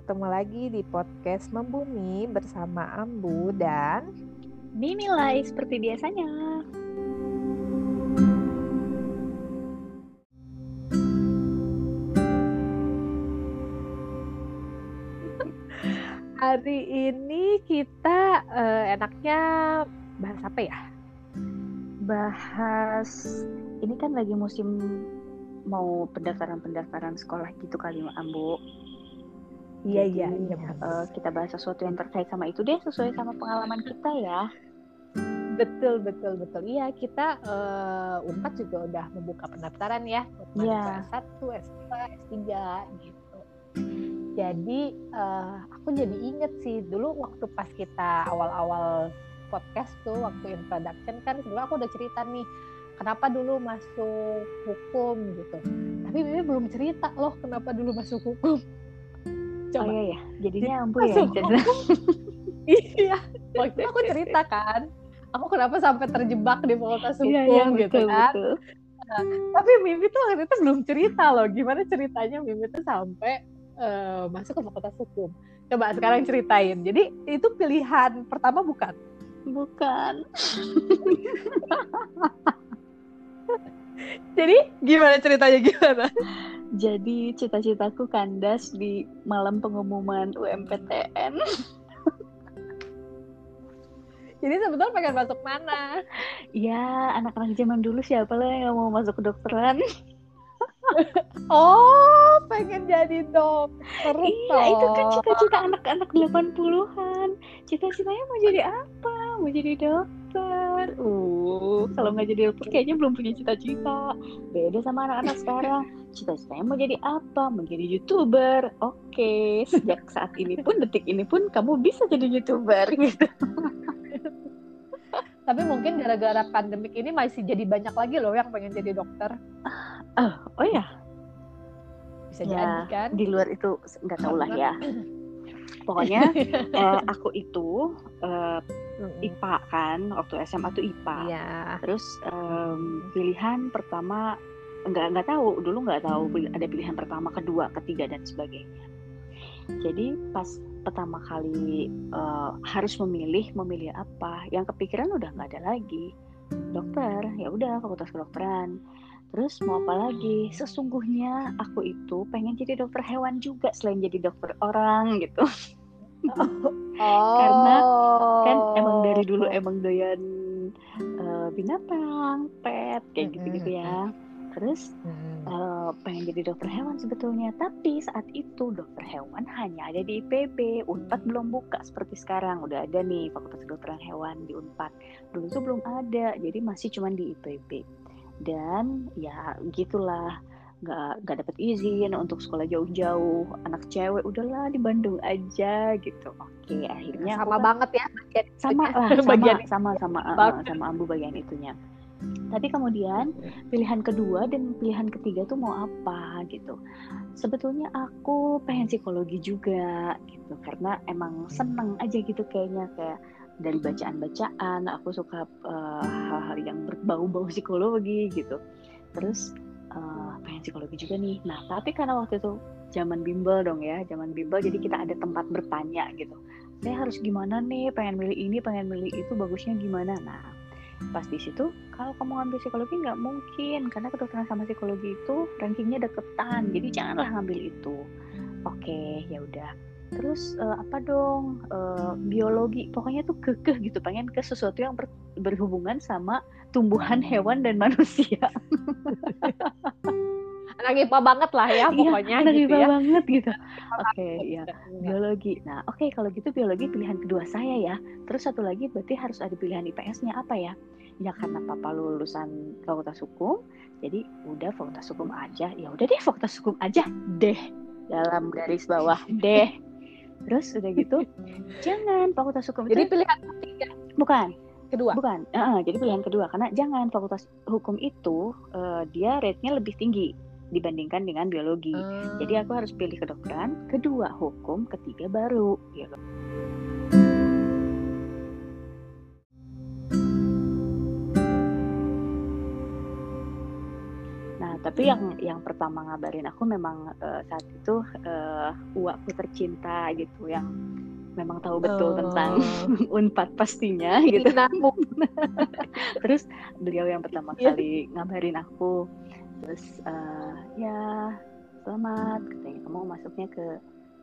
ketemu lagi di podcast Membumi bersama Ambu dan Dinilai seperti biasanya. hari ini kita uh, enaknya bahas apa ya? Bahas ini kan lagi musim mau pendaftaran-pendaftaran sekolah gitu kali Ambu. Iya iya. iya uh, kita bahas sesuatu yang terkait sama itu deh sesuai sama pengalaman kita ya. Betul betul betul. Iya kita uh, Unpad juga udah membuka pendaftaran ya. Iya. Satu S2 S3 gitu jadi uh, aku jadi inget sih dulu waktu pas kita awal-awal podcast tuh waktu introduction kan sebenarnya aku udah cerita nih kenapa dulu masuk hukum gitu tapi Mimi belum cerita loh kenapa dulu masuk hukum coba oh, iya ya jadinya ampun ya iya waktu itu aku cerita kan aku kenapa sampai terjebak di fakultas hukum iya, iya, gitu betul, kan betul. Nah, tapi Mimi tuh waktu itu belum cerita loh gimana ceritanya Mimi tuh sampai uh, masuk ke fakultas hukum. Coba sekarang ceritain. Jadi itu pilihan pertama bukan? Bukan. Jadi gimana ceritanya gimana? Jadi cita-citaku kandas di malam pengumuman UMPTN. Jadi sebetulnya pengen masuk mana? Ya, anak-anak zaman dulu siapa lah yang mau masuk kedokteran? oh, pengen jadi dokter. Iya, itu kan cita-cita anak-anak 80-an. Cita-citanya mau jadi apa? Mau jadi dokter. Uh, kalau nggak jadi dokter kayaknya belum punya cita-cita. Beda sama anak-anak sekarang. Cita-citanya mau jadi apa? Mau jadi YouTuber. Oke, sejak saat ini pun, detik ini pun kamu bisa jadi YouTuber gitu. Tapi mungkin gara-gara pandemik ini masih jadi banyak lagi loh yang pengen jadi dokter. Oh, oh ya. Bisa ya, jadi kan? Di luar itu nggak tahu lah ya. Pokoknya eh, aku itu eh, IPA kan, waktu SMA tuh IPA. Ya. Terus um, pilihan pertama nggak nggak tahu dulu nggak tahu ada pilihan pertama, kedua, ketiga dan sebagainya. Jadi pas pertama kali uh, harus memilih memilih apa yang kepikiran udah nggak ada lagi. Dokter ya udah fakultas kedokteran. Terus mau apa lagi? Sesungguhnya aku itu pengen jadi dokter hewan juga selain jadi dokter orang gitu oh. karena kan emang dari dulu emang doyan uh, binatang pet kayak gitu gitu ya. terus hmm. uh, pengen jadi dokter hewan sebetulnya. Tapi saat itu dokter hewan hanya ada di IPB Unpad belum buka seperti sekarang. Udah ada nih fakultas kedokteran hewan di Unpad. Dulu tuh belum ada. Jadi masih cuma di IPB dan ya gitulah nggak nggak dapat izin untuk sekolah jauh-jauh. Anak cewek udahlah di Bandung aja gitu. Oke akhirnya sama kan, banget ya sama lah sama bagian sama sama sama, sama ambu bagian itunya. Tapi kemudian pilihan kedua dan pilihan ketiga tuh mau apa gitu. Sebetulnya aku pengen psikologi juga gitu. Karena emang seneng aja gitu kayaknya kayak dari bacaan-bacaan aku suka uh, hal-hal yang berbau-bau psikologi gitu. Terus uh, pengen psikologi juga nih. Nah tapi karena waktu itu zaman bimbel dong ya, zaman bimbel jadi kita ada tempat bertanya gitu. Saya harus gimana nih? Pengen milih ini, pengen milih itu, bagusnya gimana? Nah pas di situ kalau kamu ngambil psikologi nggak mungkin karena kedokteran sama psikologi itu rankingnya deketan jadi janganlah ngambil itu oke ya udah terus uh, apa dong uh, biologi pokoknya tuh kekeh gitu pengen ke sesuatu yang ber, berhubungan sama tumbuhan hewan dan manusia. Anak IPA banget lah ya iya, pokoknya anak gitu IPA ya. banget gitu. Oke okay, ya biologi. Nah oke okay, kalau gitu biologi pilihan kedua saya ya. Terus satu lagi berarti harus ada pilihan IPS-nya apa ya? Ya karena papa lulusan fakultas hukum jadi udah fakultas hukum aja. Ya udah deh fakultas hukum aja deh dalam garis bawah deh terus udah gitu jangan fakultas hukum jadi itu, pilihan ketiga bukan kedua bukan uh, jadi pilihan kedua karena jangan fakultas hukum itu uh, dia rate-nya lebih tinggi dibandingkan dengan biologi. Hmm. Jadi aku harus pilih kedokteran, kedua hukum, ketiga baru gitu. Tapi yang yang pertama ngabarin aku memang uh, saat itu uh, uakku tercinta gitu yang memang tahu betul oh. tentang unpad pastinya gitu. terus beliau yang pertama yeah. kali ngabarin aku, terus uh, ya selamat katanya kamu masuknya ke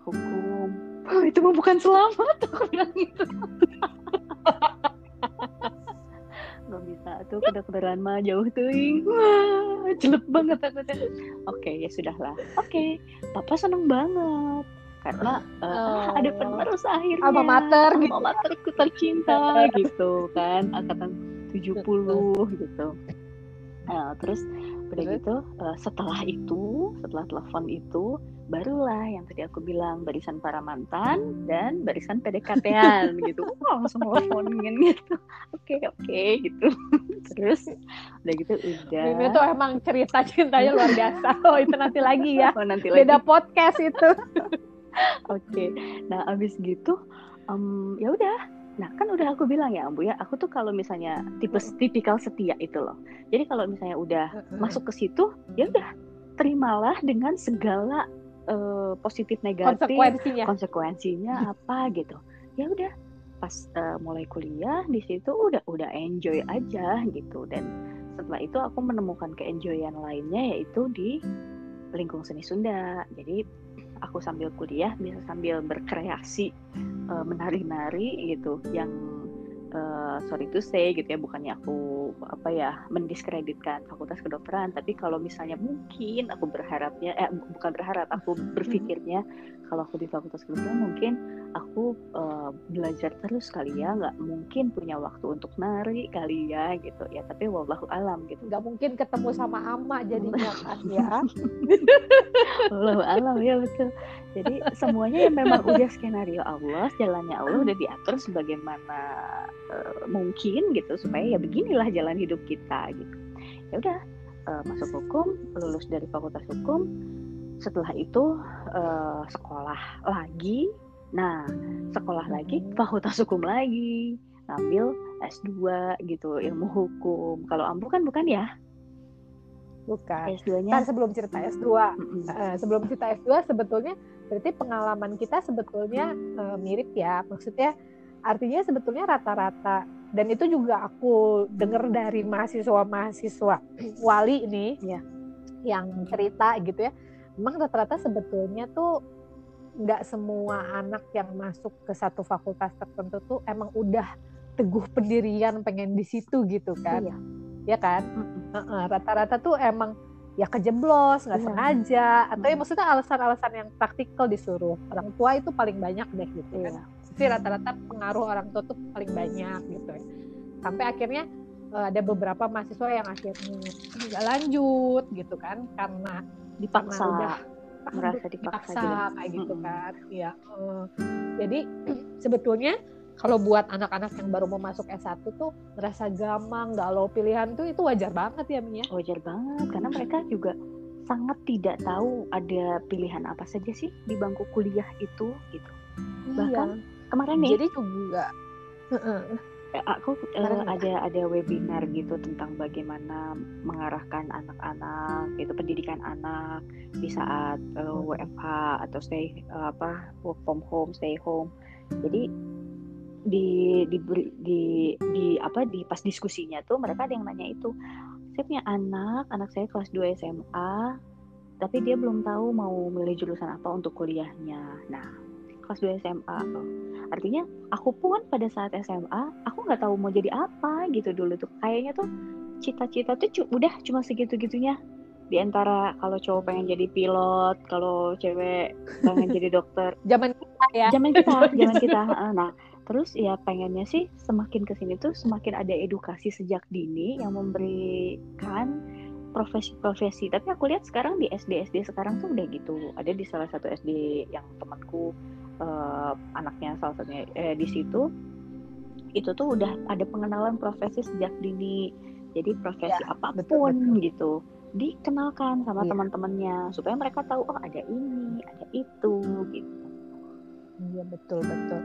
hukum. Oh, itu mah bukan selamat aku bilang gitu. Nggak bisa. Tuh kedokteran mah jauh tuh wah jelek banget aku oke okay, ya sudahlah. Oke okay, papa seneng banget. Karena uh, oh. ada penerus akhirnya. Alma mater alma gitu. materku tercinta gitu kan. Angkatan 70 gitu. Nah, terus udah gitu uh, setelah itu setelah telepon itu barulah yang tadi aku bilang barisan para mantan dan barisan PDKT-an gitu. Wow langsung teleponin gitu. Oke okay, oke okay, gitu. Terus udah gitu udah. Ini tuh emang cerita cintanya luar biasa. Oh itu nanti lagi ya. Oh, nanti beda lagi. podcast itu. Oke. Okay. nah abis gitu um, ya udah Nah kan udah aku bilang ya Ambu ya, aku tuh kalau misalnya tipe tipikal setia itu loh. Jadi kalau misalnya udah masuk ke situ, ya udah terimalah dengan segala uh, positif negatif konsekuensinya. konsekuensinya apa gitu. Ya udah pas uh, mulai kuliah di situ udah udah enjoy aja gitu. Dan setelah itu aku menemukan keenjoyan lainnya yaitu di lingkung seni Sunda. Jadi aku sambil kuliah bisa sambil berkreasi uh, menari-nari gitu. Yang uh, sorry to say gitu ya bukannya aku apa ya mendiskreditkan fakultas kedokteran tapi kalau misalnya mungkin aku berharapnya eh bukan berharap aku berpikirnya kalau aku di fakultas kedokteran mungkin aku uh, belajar terus kali ya nggak mungkin punya waktu untuk nari kali ya gitu. Ya tapi wallahu alam gitu. Nggak mungkin ketemu sama ama jadinya kan ya. Wallahu alam ya betul. Jadi semuanya yang memang udah skenario Allah jalannya Allah udah diatur sebagaimana uh, mungkin gitu. Supaya ya beginilah jalan hidup kita gitu. Ya udah uh, masuk hukum lulus dari fakultas hukum. Setelah itu uh, sekolah lagi Nah, sekolah lagi, fakultas hukum lagi, ngambil S2 gitu, ilmu hukum. Kalau Ambu kan bukan ya? Bukan. S2-nya. Kan sebelum cerita S2, mm-hmm. uh, sebelum cerita S2 sebetulnya berarti pengalaman kita sebetulnya uh, mirip ya. Maksudnya artinya sebetulnya rata-rata dan itu juga aku dengar dari mahasiswa-mahasiswa wali ini ya yang cerita gitu ya. Memang rata-rata sebetulnya tuh nggak semua anak yang masuk ke satu fakultas tertentu tuh emang udah teguh pendirian pengen di situ gitu kan. Iya. ya kan? Rata-rata tuh emang ya kejeblos nggak iya. sengaja atau ya maksudnya alasan-alasan yang praktikal disuruh. Orang tua itu paling banyak deh gitu kan. Iya. tapi rata-rata pengaruh orang tua tuh paling banyak gitu ya. Sampai akhirnya eh, ada beberapa mahasiswa yang akhirnya nggak lanjut gitu kan karena dipaksa. karena udah merasa dipaksa, dipaksa kayak gitu kan. Ya uh, jadi sebetulnya kalau buat anak-anak yang baru mau masuk S1 tuh merasa gampang galau pilihan tuh itu wajar banget ya Mia wajar banget karena mereka juga sangat tidak tahu ada pilihan apa saja sih di bangku kuliah itu gitu. Iya. bahkan kemarin nih jadi juga Eh, aku uh, ada ada webinar gitu tentang bagaimana mengarahkan anak-anak gitu pendidikan anak di saat uh, eh, WFH atau stay uh, apa work from home stay home. Jadi di di di di apa di pas diskusinya tuh mereka ada yang nanya itu saya punya anak anak saya kelas 2 SMA tapi dia belum tahu mau milih jurusan apa untuk kuliahnya. Nah kelas 2 SMA artinya aku pun pada saat SMA aku nggak tahu mau jadi apa gitu dulu tuh. Kayaknya tuh cita-cita tuh udah cuma segitu-gitunya. Di antara kalau cowok pengen jadi pilot kalau cewek pengen jadi dokter. Zaman kita ya. Zaman kita zaman kita. nah terus ya pengennya sih semakin ke sini tuh semakin ada edukasi sejak dini yang memberikan profesi-profesi. Tapi aku lihat sekarang di SD SD sekarang tuh udah gitu. Ada di salah satu SD yang temanku uh, anaknya salah satunya eh, di situ itu tuh udah ada pengenalan profesi sejak dini. Jadi profesi ya, apa pun betul, betul. gitu dikenalkan sama ya. teman-temannya supaya mereka tahu oh ada ini ada itu gitu. Iya betul betul.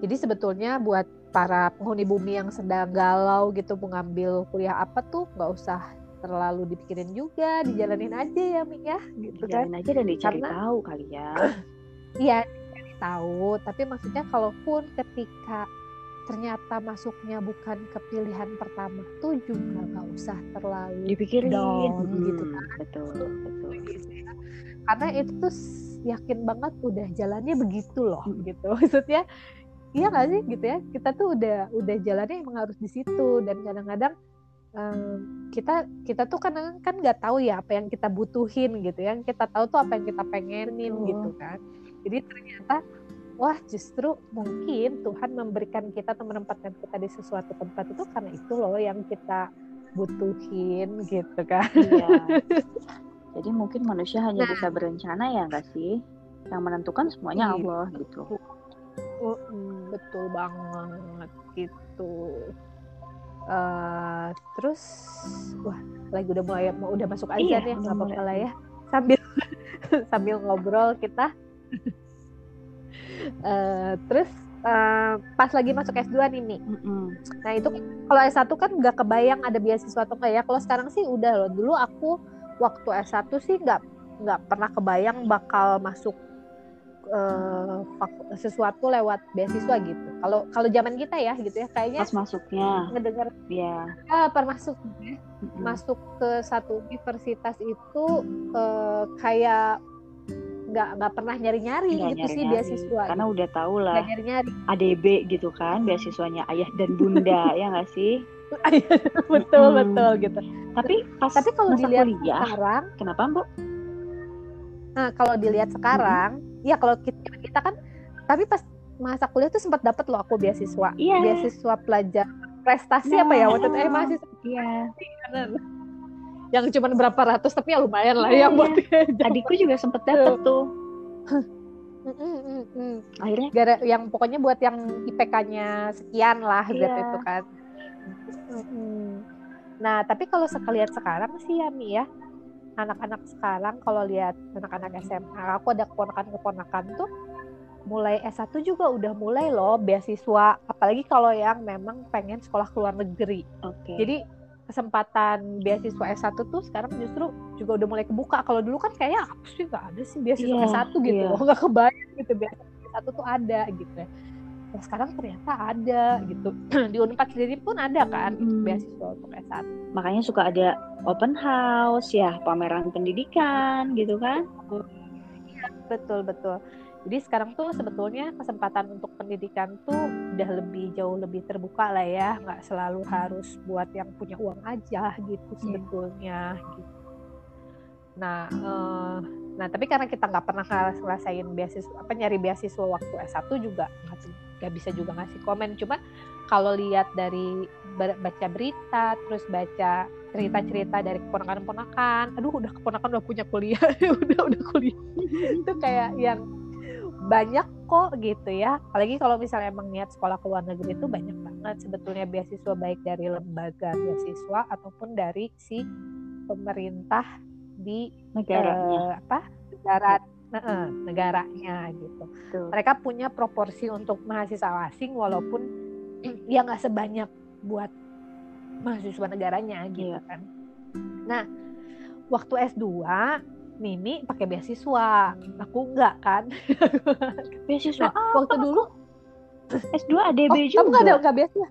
Jadi sebetulnya buat para penghuni bumi yang sedang galau gitu mengambil kuliah apa tuh nggak usah terlalu dipikirin juga dijalanin aja ya Mi ya gitu dijalanin kan aja dan dicari Karena, tahu kali ya. Iya tahu tapi maksudnya kalaupun ketika ternyata masuknya bukan ke pilihan pertama tuh juga nggak usah terlalu dipikirin. down hmm, gitu kan. Betul betul. karena itu tuh yakin banget udah jalannya begitu loh Hmm. gitu. Maksudnya iya nggak sih gitu ya? Kita tuh udah udah jalannya emang harus di situ. Dan kadang-kadang em, kita kita tuh kan kan nggak tahu ya apa yang kita butuhin gitu ya. Yang kita tahu tuh apa yang kita pengenin Betul. gitu kan jadi ternyata wah justru mungkin Tuhan memberikan kita atau menempatkan kita di sesuatu tempat itu karena itu loh yang kita butuhin gitu kan iya jadi mungkin manusia hanya Nah. bisa berencana ya nggak sih yang menentukan semuanya Iya. Allah gitu Mm, betul banget gitu. Eh, terus, wah, lagi udah mulai mau udah masuk aja Iya, nih, udah nggak apa-apa lah ya. Sambil sambil ngobrol kita. Eh, terus eh, pas lagi masuk S2 nih, Mi. Nah itu kalau S1 kan nggak kebayang ada beasiswa atau enggak ya. Kalau sekarang sih udah loh. Dulu aku waktu S1 sih nggak nggak pernah kebayang bakal masuk fak- sesuatu lewat beasiswa gitu. Kalau kalau zaman kita ya gitu ya kayaknya pas masuknya ngedengar ya ah, per masuk masuk ke satu universitas itu eh, kayak nggak nggak pernah nyari-nyari Nggak gitu sih nyari-nyari. beasiswa. karena gitu. udah tahu lah Nggak nyari-nyari. ADB gitu kan beasiswanya ayah dan bunda ya nggak sih betul Mm-mm. betul gitu. tapi pas Tapi kalau dilihat kuliah sekarang kenapa mbak Nah, kalau dilihat sekarang, ya kalau kita, kita kan, tapi pas masa kuliah tuh sempat dapat loh aku beasiswa, Iya. beasiswa pelajar prestasi Nah. apa ya waktu itu eh masih iya yang cuma berapa ratus tapi ya lumayan lah Iya, ya buat adikku juga sempet dapet tuh Mm, mm, mm, mm. akhirnya Gara yang pokoknya buat yang IPK-nya sekian lah gitu Iya. itu kan. Nah, tapi kalau sekalian sekarang sih ya Mi ya, anak-anak sekarang kalau lihat anak-anak SMA, aku ada keponakan-keponakan tuh mulai S1 juga udah mulai loh beasiswa, apalagi kalau yang memang pengen sekolah ke luar negeri. oke Jadi kesempatan beasiswa S1 tuh sekarang justru juga udah mulai kebuka. Kalau dulu kan kayaknya apa sih nggak ada sih beasiswa Iya, S1 gitu iya. loh, nggak kebayang gitu beasiswa S1 tuh ada gitu ya. Ya sekarang ternyata ada gitu. Di Unpad sendiri pun ada kan Mm-mm. beasiswa untuk S1. makanya suka ada open house ya pameran pendidikan gitu kan Betul betul. Jadi sekarang tuh sebetulnya kesempatan untuk pendidikan tuh udah lebih jauh lebih terbuka lah ya, nggak selalu harus buat yang punya uang aja gitu sebetulnya. Gitu. Nah, eh, nah tapi karena kita nggak pernah ngerasain beasiswa apa nyari beasiswa waktu S1 juga nggak- bisa juga ngasih komen. Cuma kalau lihat dari baca berita, terus baca cerita-cerita dari keponakan-keponakan, aduh udah keponakan udah punya kuliah, udah udah kuliah itu kayak yang banyak kok gitu ya. Apalagi kalau misalnya emang niat sekolah ke luar negeri itu banyak banget. Sebetulnya beasiswa baik dari lembaga beasiswa ataupun dari si pemerintah di negaranya. eh, apa negara eh, negaranya gitu. Betul. mereka punya proporsi untuk mahasiswa asing walaupun ya nggak sebanyak buat mahasiswa negaranya gitu Iya. kan. Nah waktu S2 Mimi pakai beasiswa. Aku enggak kan? Beasiswa Nah, waktu dulu S2 ADB oh, juga? kamu nggak ada nggak beasiswa?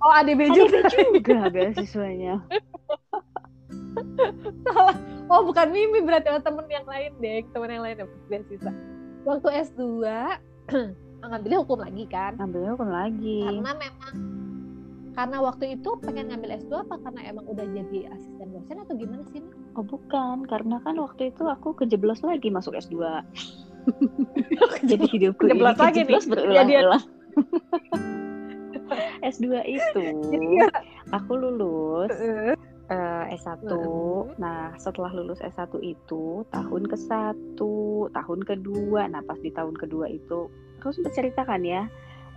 Oh ADB ADB juga. juga beasiswanya. Salah. Oh bukan Mimi berarti oh, temen yang lain deh. Temen yang lain dapat beasiswa. Waktu S2 ngambilnya hukum lagi kan? Ngambilnya hukum lagi. Karena memang karena waktu itu pengen ngambil S2 apa? Karena emang udah jadi asisten dosen atau gimana sih? Oh bukan. Karena kan waktu itu aku kejeblos lagi masuk S2 jadi hidupku ini Kejeblos lagi nih. kejeblos berulang-ulang S2 itu. Aku lulus Heeh. eh, S1 Mhm. nah setelah lulus S1 itu tahun ke satu tahun kedua nah pas di tahun kedua itu aku sempat ceritakan ya?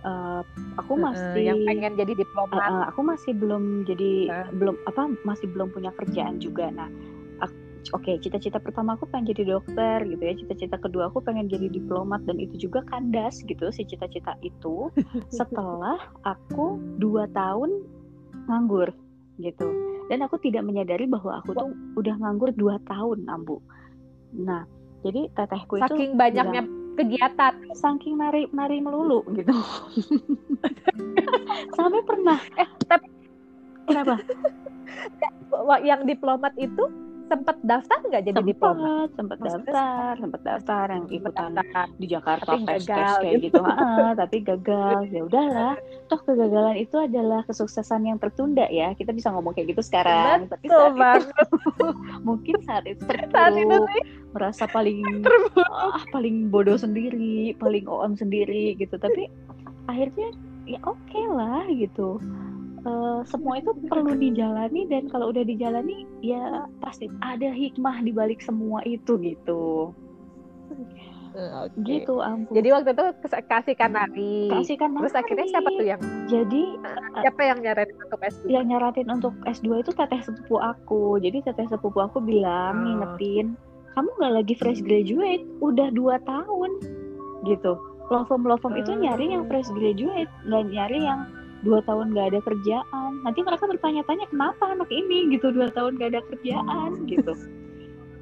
Eh, aku masih yang pengen jadi Eh, diplomat. Eh, aku masih belum jadi Hah? belum apa masih belum punya kerjaan juga. Nah oke cita-cita pertama aku pengen jadi dokter gitu ya cita-cita kedua aku pengen jadi diplomat dan itu juga kandas gitu si cita-cita itu. Setelah aku dua tahun nganggur gitu. Dan aku tidak menyadari bahwa aku tuh udah nganggur dua tahun ambu. Nah jadi tetehku itu saking banyaknya bilang, kegiatan. Saking nari nari melulu gitu. Sampai pernah. Eh tapi kenapa? Yang diplomat itu sempat daftar nggak jadi sempet, diplomat? Sempat daftar, sempat daftar yang ikutan daftar. di Jakarta tapi tes gagal, kayak gitu, ah, tapi gagal. Ya udahlah, toh kegagalan itu adalah kesuksesan yang tertunda ya. Kita bisa ngomong kayak gitu sekarang. Betul tapi saat. Itu, mungkin saat itu terpuruk, saat itu sih. merasa paling ah, paling bodoh sendiri, paling on sendiri gitu. Tapi akhirnya ya oke okay lah gitu uh, semua itu perlu dijalani dan kalau udah dijalani ya pasti ada hikmah di balik semua itu gitu. Okay. gitu ampun. Jadi waktu itu kasih kanari. Kasih kanari. Terus akhirnya siapa tuh yang? Jadi siapa yang nyaratin untuk S2? Yang nyaratin untuk S2 itu teteh sepupu aku. Jadi teteh sepupu aku bilang oh. ngingetin, kamu nggak lagi fresh graduate, udah dua tahun, gitu. Law firm law firm itu nyari yang fresh graduate, nggak nyari yang dua tahun gak ada kerjaan. Nanti mereka bertanya-tanya kenapa anak ini? Gitu dua tahun gak ada kerjaan gitu.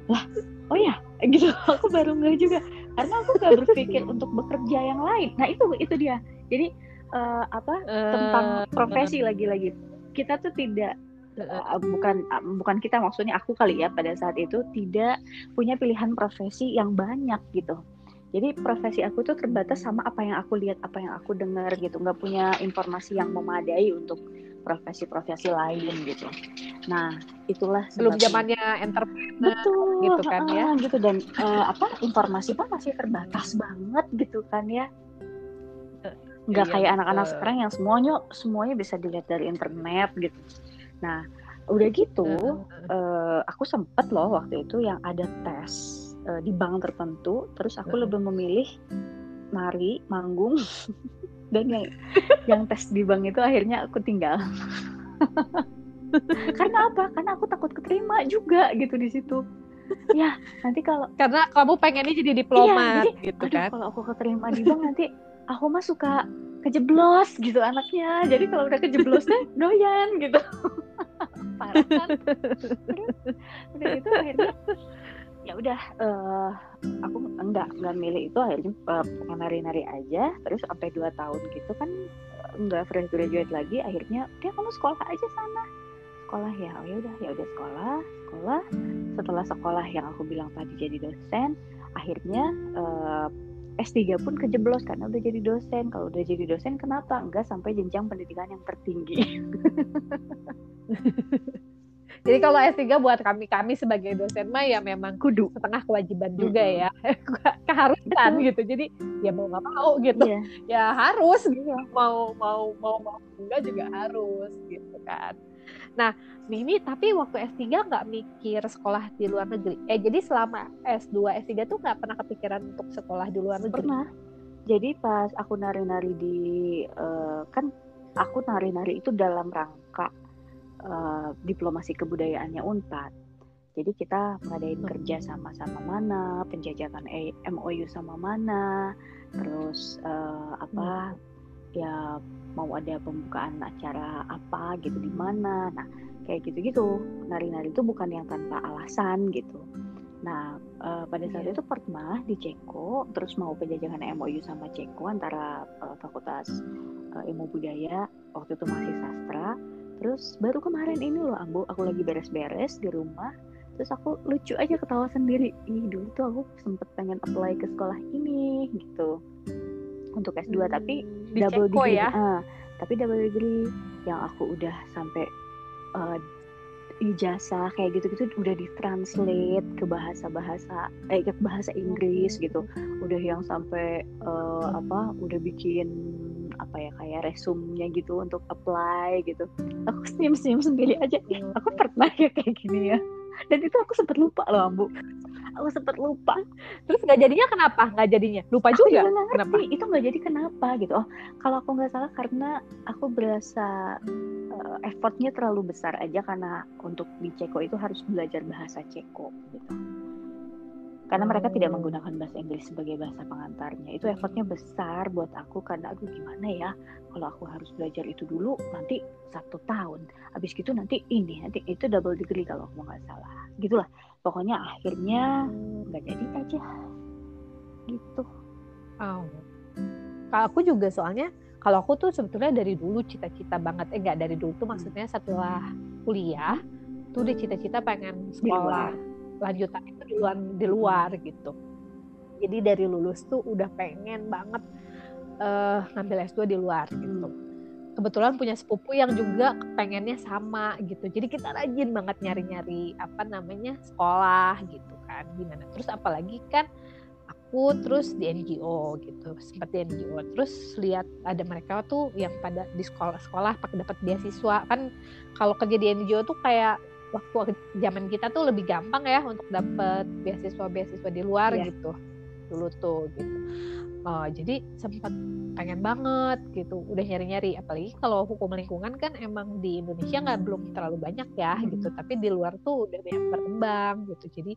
Lah oh ya gitu. Aku baru nggak juga. Karena aku gak berpikir untuk bekerja yang lain. Nah itu itu dia. Jadi uh, apa uh, tentang profesi lagi-lagi. Kita tuh tidak uh, bukan uh, bukan kita maksudnya aku kali ya pada saat itu tidak punya pilihan profesi yang banyak gitu jadi profesi aku tuh terbatas sama apa yang aku lihat apa yang aku dengar gitu. Nggak punya informasi yang memadai untuk profesi-profesi lain gitu. Nah itulah sebelum zamannya entrepreneur betul gitu kan ya. gitu. Dan uh, apa informasi pun masih terbatas banget gitu kan ya. Nggak iya, kayak anak-anak sekarang yang semuanya semuanya bisa dilihat dari internet gitu. Nah udah gitu uh, aku sempet loh waktu itu yang ada tes uh, di bank tertentu terus aku lebih memilih nari manggung dan yang yang tes di bank itu akhirnya aku tinggal. Karena apa? Karena aku takut keterima juga gitu di situ. Ya nanti kalau karena kamu pengennya jadi diplomat iya, jadi, gitu aduh, kan? kalau aku keterima di bank nanti aku mah suka kejeblos gitu anaknya. Jadi kalau udah kejeblos deh doyan gitu. Parah kan? Udah gitu akhirnya ya udah uh, aku enggak enggak milih itu akhirnya uh, nari-nari aja terus sampai dua tahun gitu kan enggak fresh graduate lagi akhirnya dia kamu sekolah aja sana sekolah ya oh ya udah ya udah sekolah sekolah setelah sekolah yang aku bilang tadi jadi dosen akhirnya uh, eh, S3 pun kejeblos karena udah jadi dosen. Kalau udah jadi dosen kenapa? Enggak sampai jenjang pendidikan yang tertinggi. Jadi kalau S3 buat kami kami sebagai dosen mah ya memang kudu setengah kewajiban juga ya. Keharusan gitu. Jadi ya mau nggak mau gitu. Yeah. Ya harus gitu. Mau mau mau mau enggak juga harus gitu kan. Nah, Mimi tapi waktu S3 nggak mikir sekolah di luar negeri. Eh jadi selama S2, S3 tuh nggak pernah kepikiran untuk sekolah di luar negeri? Pernah. Jadi pas aku nari-nari di uh, kan aku nari-nari itu dalam rangka uh, diplomasi kebudayaannya Unpad. Jadi kita ngadain kerja sama-sama mana, penjajakan MOU sama mana, terus uh, apa ya mau ada pembukaan acara apa gitu di mana. Nah, kayak gitu-gitu. Nari-nari itu bukan yang tanpa alasan gitu. Nah, uh, pada saat yeah. itu pernah di Ceko, terus mau penjajakan MOU sama Ceko antara uh, Fakultas uh, Ilmu Budaya, waktu itu masih sastra, terus baru kemarin ini loh Ambu aku lagi beres-beres di rumah terus aku lucu aja ketawa sendiri. Ih dulu tuh aku sempet pengen apply ke sekolah ini gitu. Untuk S2 hmm, tapi double degree ya? uh, tapi double degree yang aku udah sampai uh, ijazah kayak gitu-gitu udah ditranslate ke bahasa-bahasa eh ke bahasa Inggris gitu. Udah yang sampai uh, apa udah bikin apa ya kayak resumnya gitu untuk apply gitu. Aku senyum senyum sendiri aja. Aku pernah ya kayak gini ya. Dan itu aku sempat lupa loh ambu aku sempat lupa. Terus nggak jadinya kenapa? Nggak jadinya? Lupa aku juga, juga kenapa? Itu nggak jadi kenapa gitu. Oh kalau aku nggak salah karena aku berasa uh, effortnya terlalu besar aja karena untuk di Ceko itu harus belajar bahasa Ceko gitu. Karena mereka tidak menggunakan bahasa Inggris sebagai bahasa pengantarnya. Itu effortnya besar buat aku karena aduh gimana ya? Kalau aku harus belajar itu dulu nanti satu tahun. Habis gitu nanti ini nanti itu double degree kalau aku nggak salah. Gitulah pokoknya akhirnya nggak jadi aja. Gitu. Oh. kalau aku juga soalnya kalau aku tuh sebetulnya dari dulu cita-cita banget eh enggak dari dulu tuh maksudnya setelah kuliah tuh udah cita-cita pengen sekolah lanjutan itu di luar di luar gitu. Jadi dari lulus tuh udah pengen banget uh, ngambil S2 di luar gitu kebetulan punya sepupu yang juga pengennya sama gitu. Jadi kita rajin banget nyari-nyari apa namanya sekolah gitu kan gimana. Terus apalagi kan aku terus di NGO gitu sempat di NGO terus lihat ada mereka tuh yang pada di sekolah-sekolah pakai dapat beasiswa. Kan kalau kerja di NGO tuh kayak waktu zaman kita tuh lebih gampang ya untuk dapet beasiswa-beasiswa di luar yeah. gitu. Dulu tuh gitu. Uh, jadi sempat pengen banget gitu, udah nyari-nyari. Apalagi kalau hukum lingkungan kan emang di Indonesia nggak belum terlalu banyak ya gitu, tapi di luar tuh udah banyak berkembang gitu. Jadi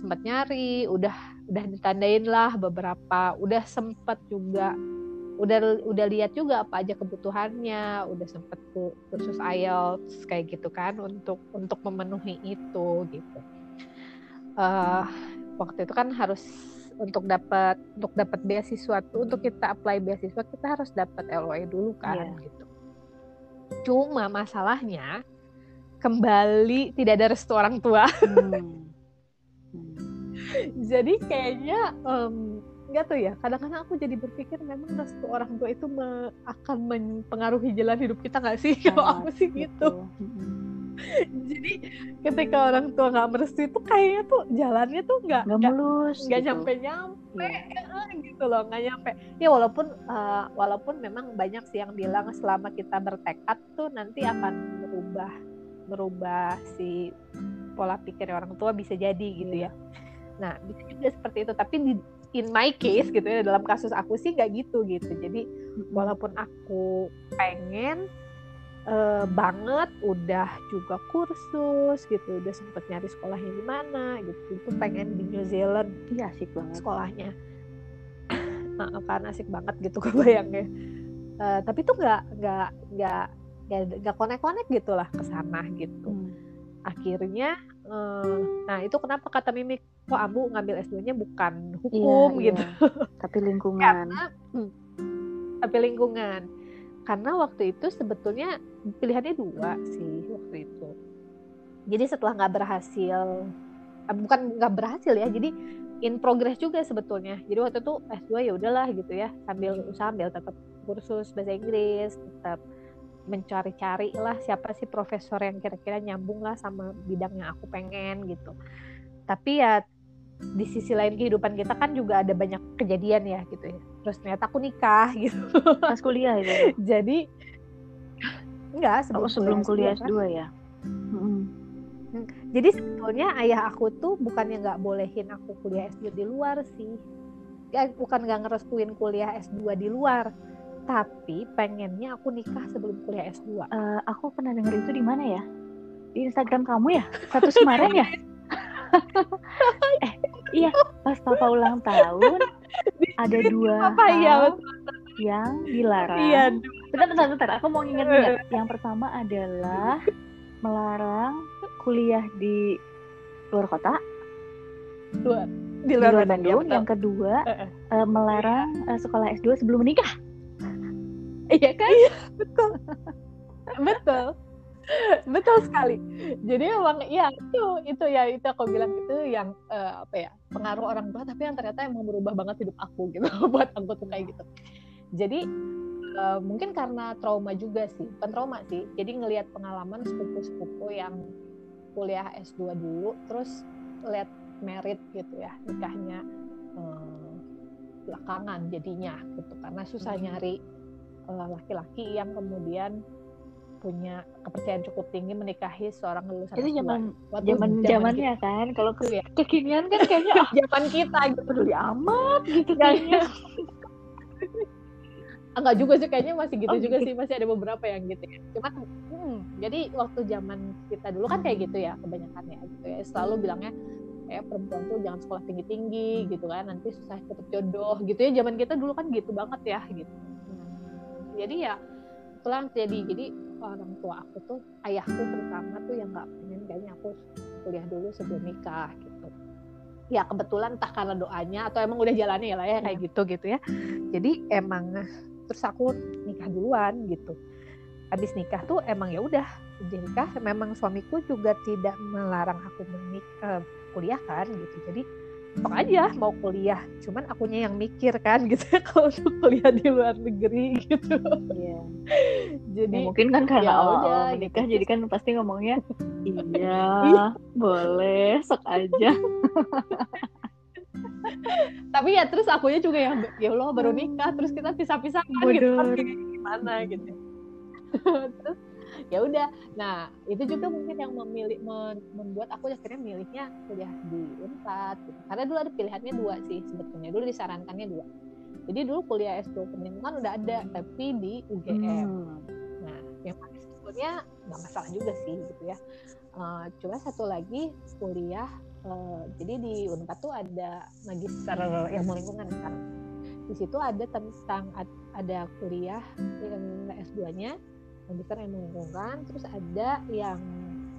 sempat nyari, udah udah ditandain lah beberapa, udah sempat juga udah udah lihat juga apa aja kebutuhannya. Udah sempet kursus IELTS kayak gitu kan untuk untuk memenuhi itu gitu. Uh, waktu itu kan harus untuk dapat untuk dapat beasiswa tuh untuk kita apply beasiswa kita harus dapat LOE dulu kan yeah. gitu cuma masalahnya kembali tidak ada restu orang tua hmm. Hmm. jadi kayaknya um, nggak tuh ya kadang-kadang aku jadi berpikir memang restu orang tua itu me akan mempengaruhi jalan hidup kita nggak sih kalau aku sih gitu jadi ketika orang tua nggak merestui itu kayaknya tuh jalannya tuh nggak nggak mulus nggak gitu. nyampe nyampe yeah. gitu loh nggak nyampe. Ya walaupun uh, walaupun memang banyak sih yang bilang selama kita bertekad tuh nanti akan merubah merubah si pola pikir orang tua bisa jadi gitu ya. Nah bisa juga seperti itu. Tapi di in my case gitu ya dalam kasus aku sih nggak gitu gitu. Jadi walaupun aku pengen uh, banget udah juga kursus gitu udah sempet nyari sekolahnya di mana gitu itu pengen di New Zealand iya asik banget sekolahnya nah, karena asik banget gitu kebayangnya uh, tapi tuh nggak nggak nggak nggak konek-konek gitulah ke sana gitu hmm. akhirnya uh, nah itu kenapa kata Mimik kok Ambu ngambil S2-nya bukan hukum iya, gitu. Iya. Tapi lingkungan. Karena, hmm, tapi lingkungan. Karena waktu itu sebetulnya pilihannya dua sih waktu itu. Jadi setelah nggak berhasil, eh, bukan nggak berhasil ya, jadi in progress juga sebetulnya. Jadi waktu itu S2 ya udahlah gitu ya, sambil sambil tetap kursus bahasa Inggris, tetap mencari-cari lah siapa sih profesor yang kira-kira nyambung lah sama bidang yang aku pengen gitu tapi ya di sisi lain kehidupan kita kan juga ada banyak kejadian ya gitu ya terus ternyata aku nikah gitu. Pas kuliah itu jadi enggak sebelum, oh, sebelum kuliah S2, kuliah S2 ya? Hmm. jadi sebetulnya ayah aku tuh bukannya nggak bolehin aku kuliah S2 di luar sih. Ya bukan nggak ngerestuin kuliah S2 di luar tapi pengennya aku nikah sebelum kuliah S2 uh, eh, aku pernah denger itu di mana ya? Di Instagram kamu ya? Satu Semarang ya? Eh iya pas papa ulang tahun ada dua apa ya? yang dilarang. Iya bentar bentar bentar. Aku mau ingat-ingat yang pertama adalah melarang kuliah di luar kota. Luar di luar, di luar Bandung. ya, yang kedua uh, uh, melarang uh, sekolah S2 sebelum menikah. Iya kan? Iya, betul. Betul betul sekali jadi memang ya itu itu ya itu aku bilang itu yang uh, apa ya pengaruh orang tua tapi yang ternyata emang berubah banget hidup aku gitu buat aku tuh kayak gitu jadi uh, mungkin karena trauma juga sih bukan trauma sih jadi ngelihat pengalaman sepupu-sepupu yang kuliah S2 dulu terus lihat merit gitu ya nikahnya uh, belakangan jadinya gitu karena susah hmm. nyari laki-laki uh, yang kemudian punya kepercayaan cukup tinggi menikahi seorang lulusan itu zaman zaman zamannya kan? Kalau ke, ya. kekinian kan kayaknya oh, zaman kita gitu. peduli amat gitu kayaknya. Enggak juga sih kayaknya masih gitu oh, juga gitu. sih. Masih ada beberapa yang gitu ya. Cuman hmm, jadi waktu zaman kita dulu kan kayak gitu ya kebanyakan ya gitu ya. Selalu bilangnya kayak perempuan tuh jangan sekolah tinggi tinggi gitu kan. Nanti susah cepet jodoh gitu ya. Zaman kita dulu kan gitu banget ya gitu. Jadi ya pulang jadi. Jadi orang tua aku tuh ayahku terutama tuh yang nggak pengen kayaknya aku kuliah dulu sebelum nikah gitu. Ya kebetulan entah karena doanya atau emang udah jalannya ya lah ya kayak gitu gitu ya. Jadi emang terus aku nikah duluan gitu. Habis nikah tuh emang ya udah nikah. Memang suamiku juga tidak melarang aku menikah uh, kuliah kan gitu. Jadi sok aja mau kuliah. Cuman akunya yang mikir kan gitu. Kalau untuk kuliah di luar negeri gitu. Iya. Jadi ya, mungkin kan karena ya menikah gitu. jadi kan pasti ngomongnya iya, iya. boleh sok aja. Tapi ya terus akunya juga yang ya Allah baru nikah terus kita pisah-pisah kan gitu. Kan gimana gitu. Terus ya udah. Nah itu juga mungkin yang memilih membuat aku akhirnya milihnya kuliah di Unpad gitu. karena dulu ada pilihannya dua sih sebetulnya. Dulu disarankannya dua. Jadi dulu kuliah S2 pendidikan udah ada tapi di UGM hmm. nah yang sebetulnya nggak masalah juga sih gitu ya. Uh, cuma satu lagi kuliah uh, jadi di Unpad tuh ada magister yang lingkungan kan. Di situ ada tentang ada kuliah yang S2-nya magister yang lingkungan terus ada yang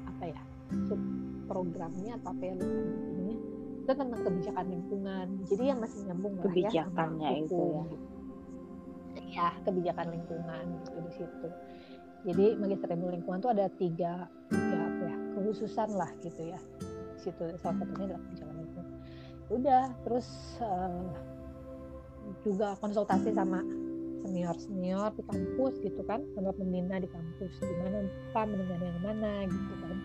apa ya sub programnya atau apa ya namanya. Itu tentang kebijakan lingkungan. Jadi yang masih nyambung lah ya kebijakannya ya, itu ya. Ya kebijakan lingkungan gitu di situ. Jadi magister ilmu lingkungan itu ada tiga tiga apa ya khususan lah gitu ya. Di situ salah satunya adalah kebijakan lingkungan. Udah terus uh, juga konsultasi sama senior senior di kampus gitu kan sama pembina di kampus. Gimana pak mendengar yang mana gitu kan.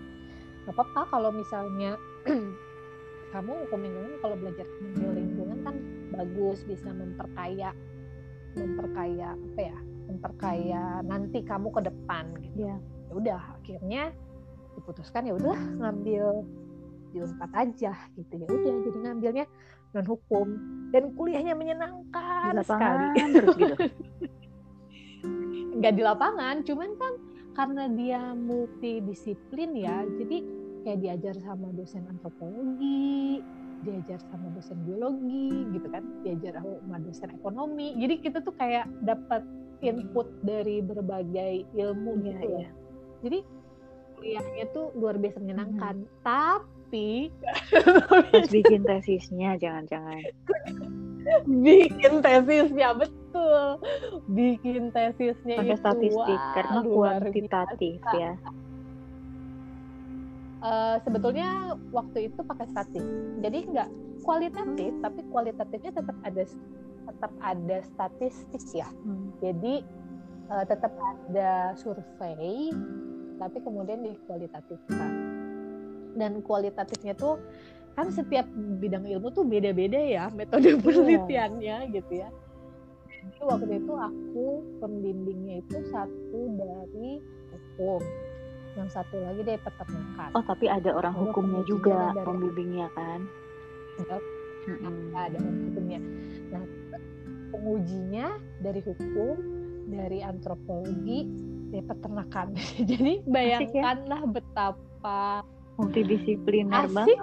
Nggak apa-apa kalau misalnya kamu hukum lingkungan kalau belajar tentang lingkungan kan bagus bisa memperkaya memperkaya apa ya memperkaya nanti kamu ke depan gitu. Ya, ya udah akhirnya diputuskan ya udah ngambil di unpad aja gitu. Ya udah jadi ngambilnya non hukum. Dan kuliahnya menyenangkan di sekali. Terus gitu. Nggak di lapangan cuman kan karena dia multidisiplin ya jadi kayak diajar sama dosen antropologi diajar sama dosen biologi gitu kan diajar sama dosen ekonomi. Jadi kita tuh kayak dapat input dari berbagai ilmu ya, gitu ya. jadi kuliahnya tuh luar biasa menyenangkan. Hmm. tapi tapi harus bikin tesisnya jangan-jangan. Bikin tesisnya betul. Bikin tesisnya pakai itu statistik wah, karena kuantitatif ya. Uh, sebetulnya waktu itu pakai statistik jadi enggak kualitatif hmm. tapi kualitatifnya tetap ada tetap ada statistik ya. Hmm. jadi uh, tetap ada survei tapi kemudian dikualitatifkan dan kualitatifnya tuh kan setiap bidang ilmu tuh beda-beda ya metode iya. penelitiannya gitu ya. Jadi waktu itu aku pembimbingnya itu satu dari hukum, yang satu lagi dari peternakan. Oh tapi ada orang Lalu hukumnya juga pembimbingnya kan? Hmm. Ada orang hukumnya. Nah pengujinya dari hukum, dari antropologi, dari peternakan. Jadi ya. bayangkanlah ya? betapa multidisipliner banget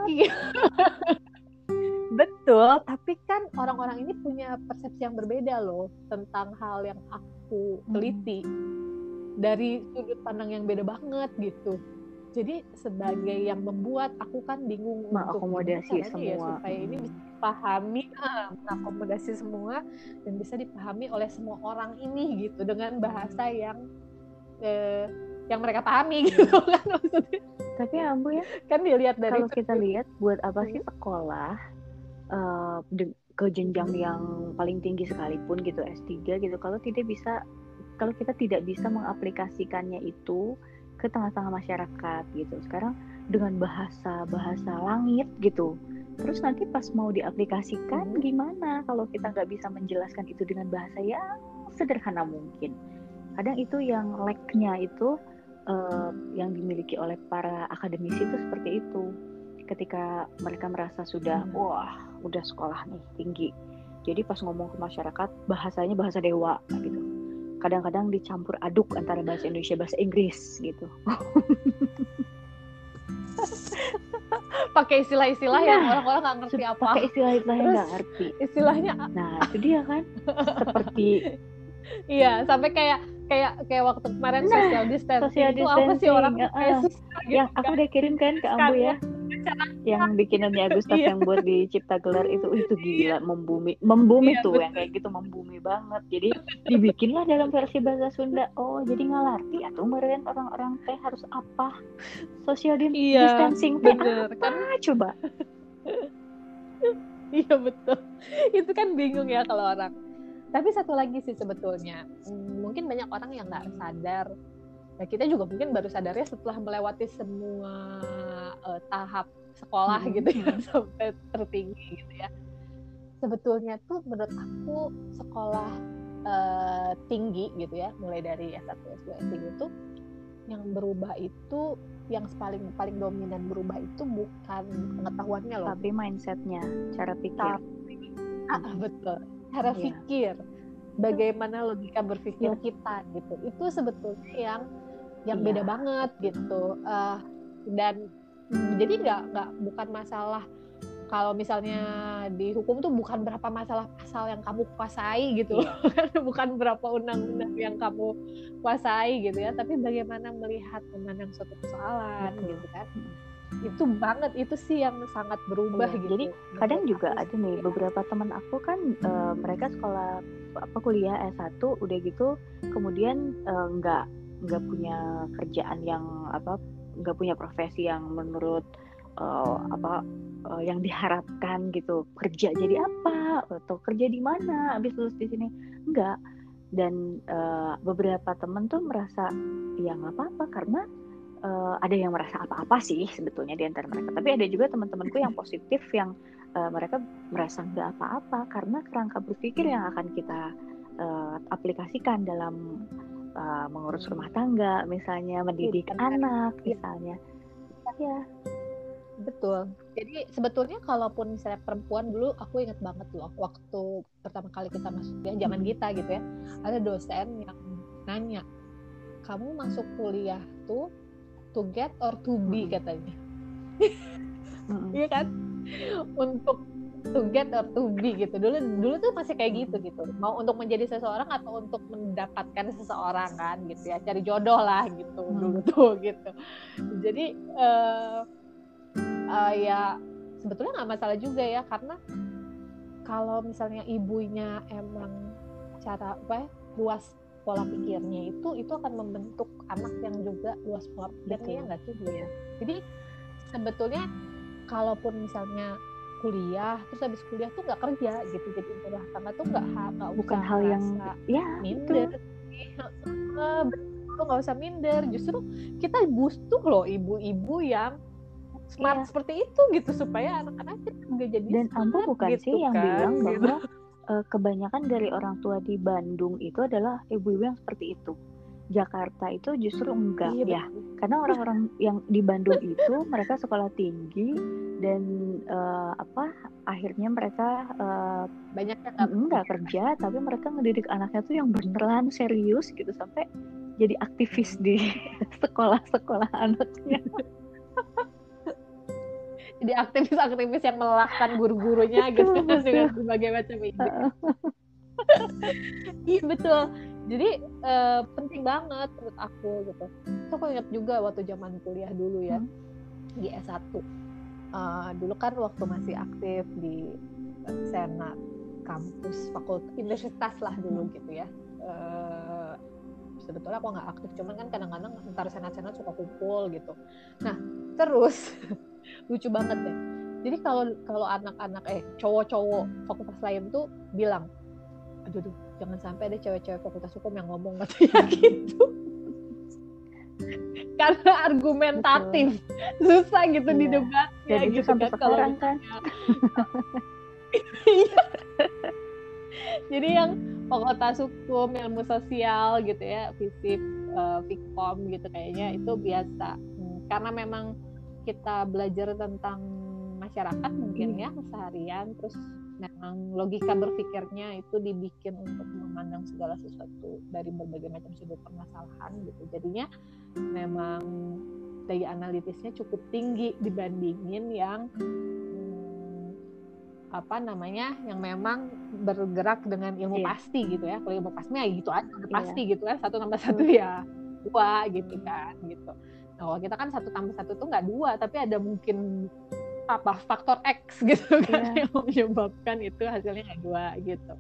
betul tapi kan orang-orang ini punya persepsi yang berbeda loh tentang hal yang aku hmm. teliti hmm. dari sudut pandang yang beda banget gitu jadi sebagai yang membuat aku kan bingung mengakomodasi ya, semua ya, supaya ini bisa dipahami ah, mengakomodasi semua dan bisa dipahami oleh semua orang ini gitu dengan bahasa yang eh, yang mereka pahami gitu kan maksudnya. Tapi ya ambu ya. Kan dilihat dari kalau kita lihat buat apa sih hmm. sekolah uh, ke jenjang yang paling tinggi sekalipun gitu S3 gitu kalau tidak bisa kalau kita tidak bisa mengaplikasikannya itu ke tengah-tengah masyarakat gitu. Sekarang dengan bahasa bahasa langit gitu terus nanti pas mau diaplikasikan hmm. gimana? Kalau kita nggak bisa menjelaskan itu dengan bahasa yang sederhana mungkin. Kadang itu yang lag-nya itu uh, yang dimiliki oleh para akademisi itu seperti itu. Ketika mereka merasa sudah hmm. wah udah sekolah nih tinggi, jadi pas ngomong ke masyarakat bahasanya bahasa dewa gitu. Kadang-kadang dicampur aduk antara bahasa Indonesia bahasa Inggris gitu. pakai istilah-istilah nah, yang orang-orang nggak ngerti apa pakai istilah-istilah yang nggak ngerti istilahnya nah itu dia kan seperti iya sampai kayak kayak kayak waktu kemarin nah, social distancing social itu apa sih orang uh, kayak susah gitu yang aku kan. udah kirim kan ke Ambu ya. yang bikinannya Agustus iya. yang buat di Cipta Gelar itu itu gila membumi membumi iya, tuh betul. yang kayak gitu membumi banget. Jadi dibikinlah dalam versi bahasa Sunda. Oh jadi ngalarti atau meren orang-orang teh harus apa? Social iya, distancing teh apa kan? coba? Iya betul. Itu kan bingung ya kalau orang tapi satu lagi sih sebetulnya hmm, mungkin banyak orang yang nggak sadar Nah, kita juga mungkin baru sadarnya setelah melewati semua uh, tahap sekolah hmm. gitu ya sampai tertinggi gitu ya. Sebetulnya tuh menurut aku sekolah uh, tinggi gitu ya, mulai dari S1, S2, S3 itu yang berubah itu yang paling paling dominan berubah itu bukan pengetahuannya loh, tapi mindsetnya, cara pikir. Tapi, ah, betul cara yeah. pikir bagaimana logika berpikir yeah. kita gitu itu sebetulnya yang yang yeah. beda banget gitu uh, dan jadi nggak nggak bukan masalah kalau misalnya di hukum tuh bukan berapa masalah pasal yang kamu kuasai gitu yeah. bukan berapa undang-undang yang kamu kuasai gitu ya tapi bagaimana melihat memandang suatu persoalan Betul. gitu kan itu banget itu sih yang sangat berubah iya, gitu. Jadi kadang juga ada nih beberapa teman aku kan uh, mereka sekolah apa kuliah S1 udah gitu kemudian nggak nggak punya kerjaan yang apa nggak punya profesi yang menurut uh, apa uh, yang diharapkan gitu. Kerja jadi apa? Atau kerja di mana habis lulus di sini? Enggak dan uh, beberapa teman tuh merasa ya nggak apa-apa karena uh, ada yang merasa apa-apa sih sebetulnya di antara mereka. Tapi ada juga teman-temanku yang positif yang uh, mereka merasa nggak apa-apa karena kerangka berpikir yang akan kita uh, aplikasikan dalam uh, mengurus rumah tangga, misalnya mendidik ya, anak, ya. misalnya. Ya. Betul. Jadi sebetulnya kalaupun misalnya perempuan dulu aku ingat banget loh waktu pertama kali kita masuk ya zaman kita gitu ya. Ada dosen yang nanya, "Kamu masuk kuliah tuh to get or to be katanya. Iya kan? Untuk to get or to be gitu. Dulu dulu tuh masih kayak gitu gitu. Mau untuk menjadi seseorang atau untuk mendapatkan seseorang kan gitu ya. Cari jodoh lah gitu hmm. dulu tuh gitu. Jadi uh, uh, ya sebetulnya nggak masalah juga ya karena kalau misalnya ibunya emang cara apa ya, luas pola pikirnya itu itu akan membentuk anak yang juga luas pola pikirnya ya nggak sih ya jadi sebetulnya kalaupun misalnya kuliah terus habis kuliah tuh nggak kerja gitu jadi rumah tangga tuh nggak nggak bukan hal yang ya minder betul nggak usah minder. Justru kita butuh loh ibu-ibu yang smart iya. seperti itu gitu supaya anak-anak juga jadi dan ambu bukan gitu sih yang kan, bilang bahwa gitu uh, kebanyakan dari orang tua di Bandung itu adalah ibu-ibu yang seperti itu. Jakarta itu justru enggak iya, ya, karena orang-orang yang di Bandung itu mereka sekolah tinggi dan uh, apa akhirnya mereka uh, banyak yang enggak kerja, tapi mereka ngedidik anaknya tuh yang beneran serius gitu sampai jadi aktivis di sekolah-sekolah anaknya jadi aktivis-aktivis yang melelahkan guru-gurunya gitu dengan berbagai macam ide. iya betul. Jadi uh, penting banget menurut aku gitu. So aku ingat juga waktu zaman kuliah dulu ya hmm. di S1. Uh, eh, dulu kan waktu masih aktif di senat kampus fakultas universitas lah dulu hmm. gitu ya. Uh, sebetulnya aku nggak aktif cuman kan kadang-kadang ntar senat-senat suka kumpul gitu. Nah terus lucu banget deh. Jadi kalau kalau anak-anak eh cowok-cowok fakultas lain tuh bilang aduh duh, jangan sampai ada cewek-cewek fakultas hukum yang ngomong katanya gitu. Karena argumentatif. Betul. susah gitu iya. di debatnya Dan itu gitu sampai kan sekarang kan. jadi yang fakultas hukum ilmu sosial gitu ya fisip uh, fikom gitu kayaknya itu biasa. Hmm, karena memang kita belajar tentang masyarakat mungkin ya keseharian terus memang logika berpikirnya itu dibikin untuk memandang segala sesuatu dari berbagai macam sudut permasalahan gitu jadinya memang daya analitisnya cukup tinggi dibandingin yang apa namanya yang memang bergerak dengan ilmu yeah. pasti gitu ya kalau ilmu pasti ya gitu aja udah iya. pasti gitu kan satu tambah satu ya dua gitu kan gitu kalau kita kan satu tambah satu tuh nggak dua tapi ada mungkin apa faktor X gitu kan yeah. yang menyebabkan itu hasilnya nggak dua gitu.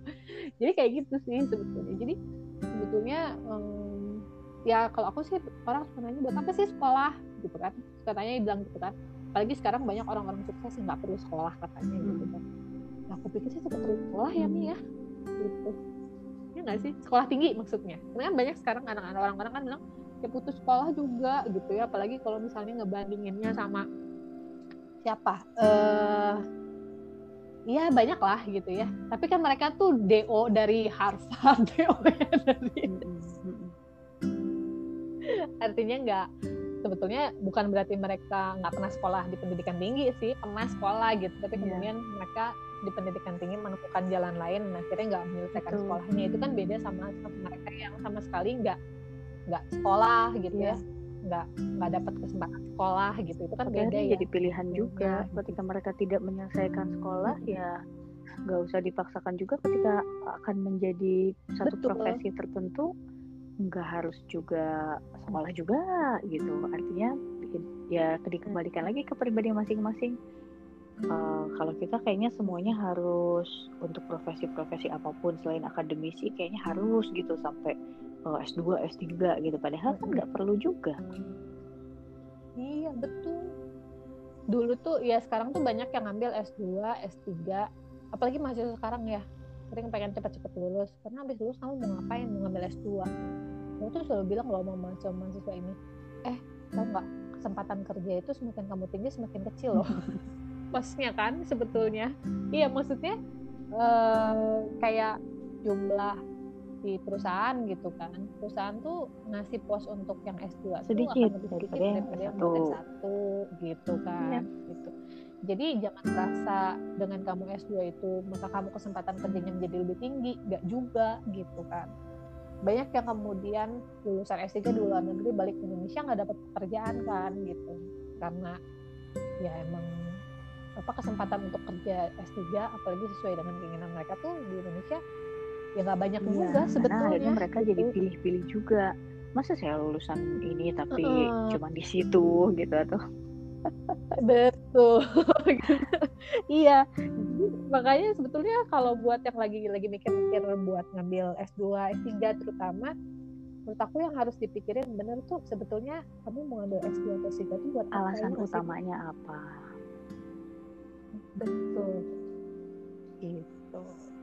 Jadi kayak gitu sih sebetulnya. Jadi sebetulnya um, ya kalau aku sih orang suka nanya buat apa sih sekolah gitu kan. Katanya bilang gitu kan. Apalagi sekarang banyak orang-orang sukses yang nggak perlu sekolah katanya gitu kan. Nah, aku pikir sih tetap perlu sekolah ya Mi ya. Gitu. Ya nggak sih? Sekolah tinggi maksudnya. Karena banyak sekarang anak-anak orang-orang kan bilang ya putus sekolah juga gitu ya apalagi kalau misalnya ngebandinginnya sama siapa eh Iya banyak lah gitu ya. Tapi kan mereka tuh DO dari Harvard, DO dari artinya nggak sebetulnya bukan berarti mereka nggak pernah sekolah di pendidikan tinggi sih pernah sekolah gitu tapi iya. kemudian yeah. mereka di pendidikan tinggi menemukan jalan lain dan akhirnya nggak menyelesaikan Betul. sekolahnya itu kan beda sama, sama mereka yang sama sekali nggak nggak sekolah gitu yeah. ya nggak nggak dapat kesempatan sekolah gitu itu kan beda ya jadi pilihan juga ya. ketika mereka tidak menyelesaikan sekolah ya nggak usah dipaksakan juga ketika akan menjadi satu Betul. profesi tertentu nggak harus juga sekolah juga gitu artinya ya dikembalikan lagi ke pribadi masing-masing uh, kalau kita kayaknya semuanya harus untuk profesi-profesi apa pun selain akademisi kayaknya harus gitu sampai uh, S2 S3 gitu. Padahal kan nggak perlu juga. Iya betul. Dulu tuh ya sekarang tuh banyak yang ngambil S2 S3 apalagi mahasiswa sekarang ya. Sering pengen cepat-cepat lulus. Karena habis lulus kamu mau ngapain? Mau ngambil S2 aku tuh selalu bilang loh sama mahasiswa mahasiswa ini eh tau nggak? Kesempatan kerja itu semakin kamu tinggi semakin kecil loh. Maksudnya kan sebetulnya. Iya maksudnya uh, kayak jumlah di perusahaan gitu kan perusahaan tuh ngasih pos untuk yang S2 sedikit, tuh akan lebih sedikit daripada yang satu. satu gitu kan ya. gitu jadi jangan merasa dengan kamu S2 itu maka kamu kesempatan kerjanya menjadi lebih tinggi gak juga gitu kan banyak yang kemudian lulusan S3 di luar negeri balik ke Indonesia nggak dapat pekerjaan kan gitu karena ya emang apa kesempatan untuk kerja S3 apalagi sesuai dengan keinginan mereka tuh di Indonesia ya nggak banyak ya, juga sebetulnya akhirnya mereka gitu. jadi pilih-pilih juga. Masa saya lulusan ini tapi uh, cuma di situ gitu atau? Betul. Iya makanya sebetulnya kalau buat yang lagi lagi mikir-mikir buat ngambil S2 S3 terutama menurut aku yang harus dipikirin bener tuh sebetulnya kamu mau ngambil S2 atau S3 itu buat alasan apa utamanya apa? Betul. Itu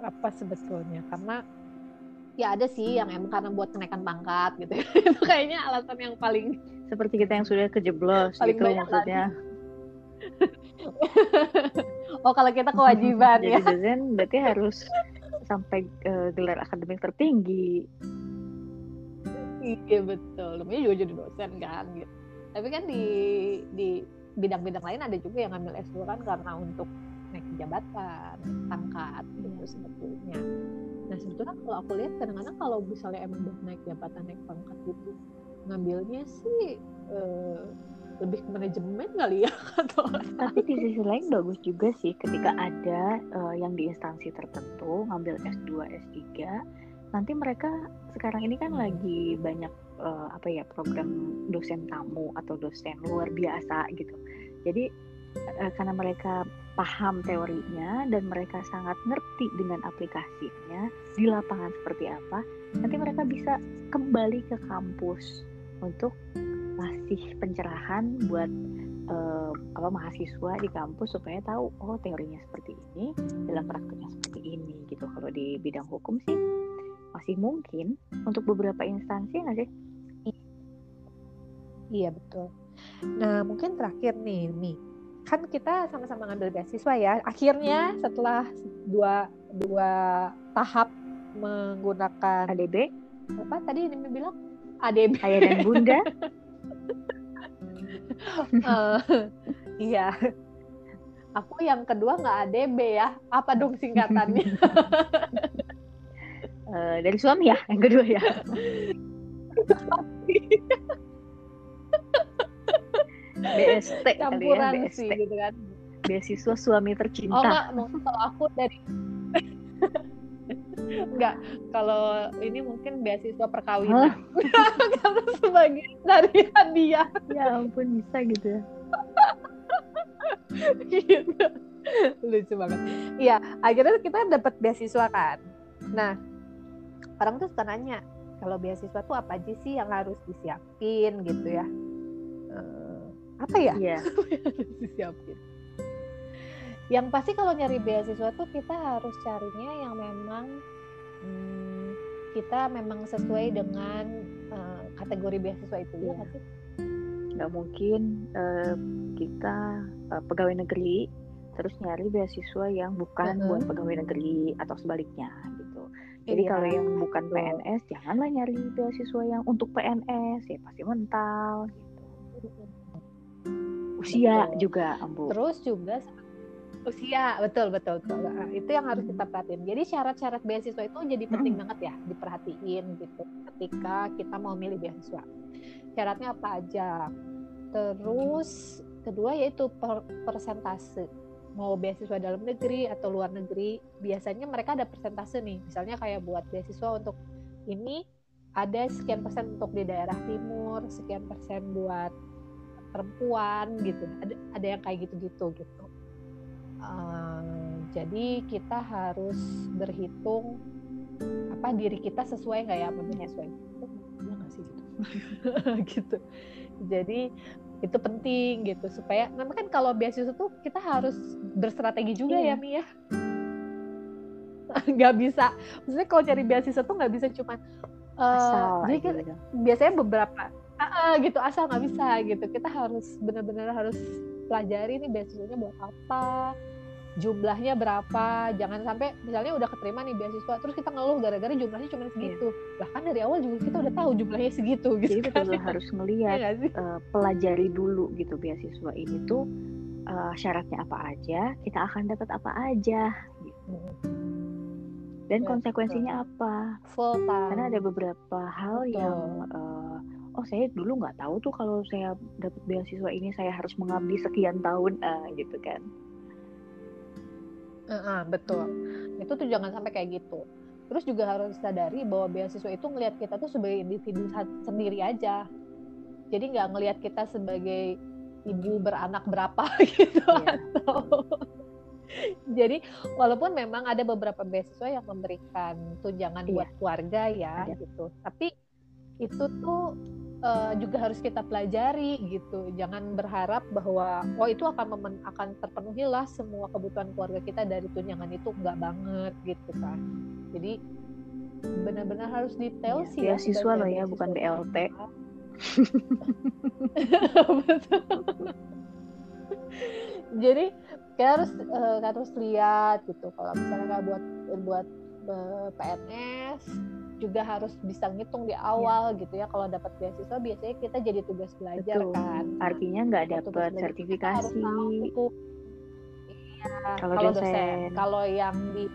apa sebetulnya? Karena ya ada sih yang emang karena buat kenaikan pangkat gitu. Itu kayaknya alasan yang paling seperti kita yang sudah kejeblos paling gitu maksudnya. oh kalau kita kewajiban ya. Jadi dosen berarti harus sampai uh, gelar akademik tertinggi. Iya betul. Namanya juga jadi dosen kan gitu. Tapi kan di di bidang-bidang lain ada juga yang ngambil S2 kan karena untuk naik jabatan, pangkat gitu sebetulnya. Nah sebetulnya kalau aku lihat kadang-kadang kalau misalnya emang buat naik jabatan, naik pangkat gitu, ngambilnya sih eh, lebih ke manajemen kali ya atau tapi di sisi lain bagus juga sih ketika ada uh, yang di instansi tertentu ngambil S2 S3 nanti mereka sekarang ini kan hmm. lagi banyak uh, apa ya program dosen tamu atau dosen luar biasa gitu jadi uh, karena mereka paham teorinya dan mereka sangat ngerti dengan aplikasinya di lapangan seperti apa nanti mereka bisa kembali ke kampus untuk ngasih pencerahan buat uh, apa mahasiswa di kampus supaya tahu oh teorinya seperti ini dalam prakteknya seperti ini gitu. Kalau di bidang hukum sih masih mungkin untuk beberapa instansi nggak sih? Iya betul. Nah mungkin terakhir nih nih kan kita sama-sama ngambil beasiswa ya. Akhirnya setelah dua dua tahap menggunakan ADB apa tadi ini bilang? ADB ayah dan bunda. Uh, iya. Aku yang kedua nggak ADB ya. Apa dong singkatannya? Uh, dari suami ya yang kedua ya BST campuran ya, BST. sih gitu kan. Beasiswa suami tercinta. Oh enggak kalau aku dari enggak kalau ini mungkin beasiswa perkawinan. Karena sebagai dari hadiah ya ampun bisa gitu ya. Gitu. lucu banget. Iya akhirnya kita dapat beasiswa kan. Nah orang tuh suka nanya kalau beasiswa tuh apa aja sih yang harus disiapin? gitu ya. Uh, apa ya yeah. disiapin yang pasti kalau nyari beasiswa tuh kita harus carinya yang memang hmm, kita memang sesuai dengan uh, kategori beasiswa itu yeah. ya iya. nggak mungkin uh, kita uh, pegawai negeri terus nyari beasiswa yang bukan uh -huh. buat pegawai negeri atau sebaliknya gitu jadi iya. kalau yang bukan PNS janganlah nyari beasiswa yang untuk PNS ya pasti mental gitu usia betul. juga ambu. Terus juga usia betul betul betul. Nah, itu yang harus kita perhatiin. Jadi syarat-syarat beasiswa itu jadi penting banget ya diperhatiin gitu ketika kita mau milih beasiswa. Syaratnya apa aja? Terus kedua yaitu per persentase. Mau beasiswa dalam negeri atau luar negeri biasanya mereka ada persentase nih. Misalnya kayak buat beasiswa untuk ini ada sekian persen untuk di daerah timur sekian persen buat perempuan gitu ada ada yang kayak gitu-gitu gitu jadi kita harus berhitung apa diri kita sesuai nggak ya apa sesuai ya nggak sih gitu gitu jadi itu penting gitu supaya memang kan kalau beasiswa tuh kita harus berstrategi juga iya. ya Mia ya. nggak bisa maksudnya kalau cari beasiswa tuh nggak bisa cuma uh, jadi kan gitu. biasanya beberapa uh, gitu asal nggak bisa gitu kita harus benar-benar harus pelajari nih beasiswanya buat apa jumlahnya berapa jangan sampai misalnya udah keterima nih beasiswa terus kita ngeluh gara-gara jumlahnya cuma segitu yeah. bahkan dari awal juga kita udah tahu jumlahnya segitu gitu jadi kan? betul harus ngelihat ya uh, pelajari dulu gitu beasiswa ini tuh uh, syaratnya apa aja kita akan dapat apa aja gitu dan ya, konsekuensinya betul. apa full time karena ada beberapa hal betul. yang uh, oh saya dulu nggak tahu tuh kalau saya dapat beasiswa ini saya harus mengabdi sekian tahun uh, gitu kan Uh, betul. Itu tuh jangan sampai kayak gitu. Terus juga harus sadari bahwa beasiswa itu ngelihat kita tuh sebagai individu sendiri aja. Jadi nggak ngelihat kita sebagai ibu beranak berapa gitu yeah. atau jadi walaupun memang ada beberapa beasiswa yang memberikan tunjangan yeah. buat keluarga ya ada. gitu. Tapi itu tuh uh, juga harus kita pelajari gitu. Jangan berharap bahwa oh itu akan memen akan terpenuhi lah semua kebutuhan keluarga kita dari tunjangan itu enggak banget gitu kan. Jadi benar-benar harus detail ya, sih ya. Siswa loh ya, bukan BLT. Jadi kita harus uh, harus lihat gitu. Kalau misalnya buat buat PNS juga harus bisa ngitung di iya. awal ya. gitu ya kalau dapat beasiswa biasanya kita jadi tugas belajar Betul. kan artinya nggak dapat sertifikasi iya kalau dosen. dosen kalau yang di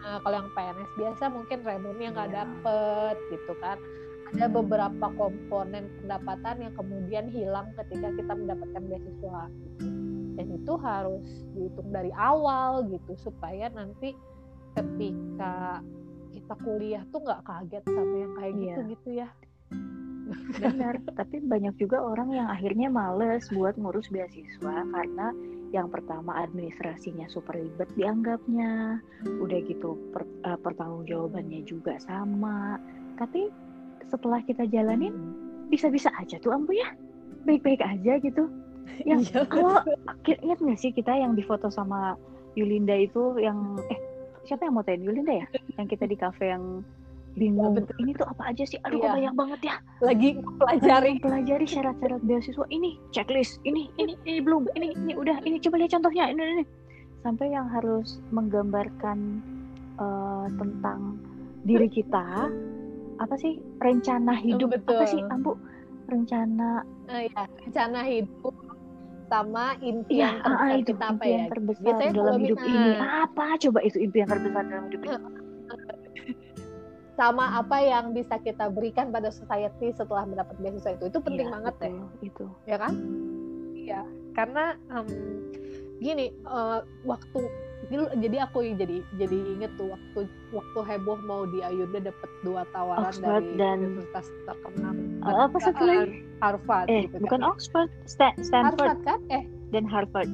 uh, kalau yang PNS biasa mungkin remunnya nggak ya. dapet gitu kan ada beberapa komponen pendapatan yang kemudian hilang ketika kita mendapatkan beasiswa dan itu harus dihitung dari awal gitu supaya nanti ketika kita kuliah tuh nggak kaget sama yang kayak gitu yeah. gitu ya. Benar tapi banyak juga orang yang akhirnya males buat ngurus beasiswa karena yang pertama administrasinya super ribet dianggapnya udah gitu per, uh, pertanggungjawabannya juga sama. Tapi setelah kita jalanin bisa-bisa aja tuh ambu ya. Baik-baik aja gitu. Yang iya, kalau ingat nggak sih kita yang difoto sama Yulinda itu yang eh siapa yang mau tanya? Yulinda ya? Yang kita di kafe yang bingung ya, ini tuh apa aja sih? Aduh ya. banyak banget ya. Lagi pelajari pelajari syarat-syarat beasiswa. Ini checklist ini ini ini belum ini ini udah ini coba lihat contohnya ini ini sampai yang harus menggambarkan uh, tentang diri kita apa sih? Rencana hidup Betul. apa sih? Ambu rencana uh, ya rencana hidup sama impian ya, terbesar itu, kita apa ya? terbesar Biasanya dalam hidup kita, ini. Apa coba itu impian terbesar dalam hidup ini? sama apa yang bisa kita berikan pada society setelah mendapat beasiswa itu. Itu penting ya, banget betul, ya itu. Ya kan? Iya karena um, gini uh, waktu jadi aku jadi jadi inget tuh waktu waktu heboh mau di Ayunda dapat dua tawaran Oxford dari dan universitas terkenal. Uh, apa satu lagi? Harvard eh gitu, bukan kan. Oxford Sta Stanford. Harvard kan? Eh. Dan Harvard.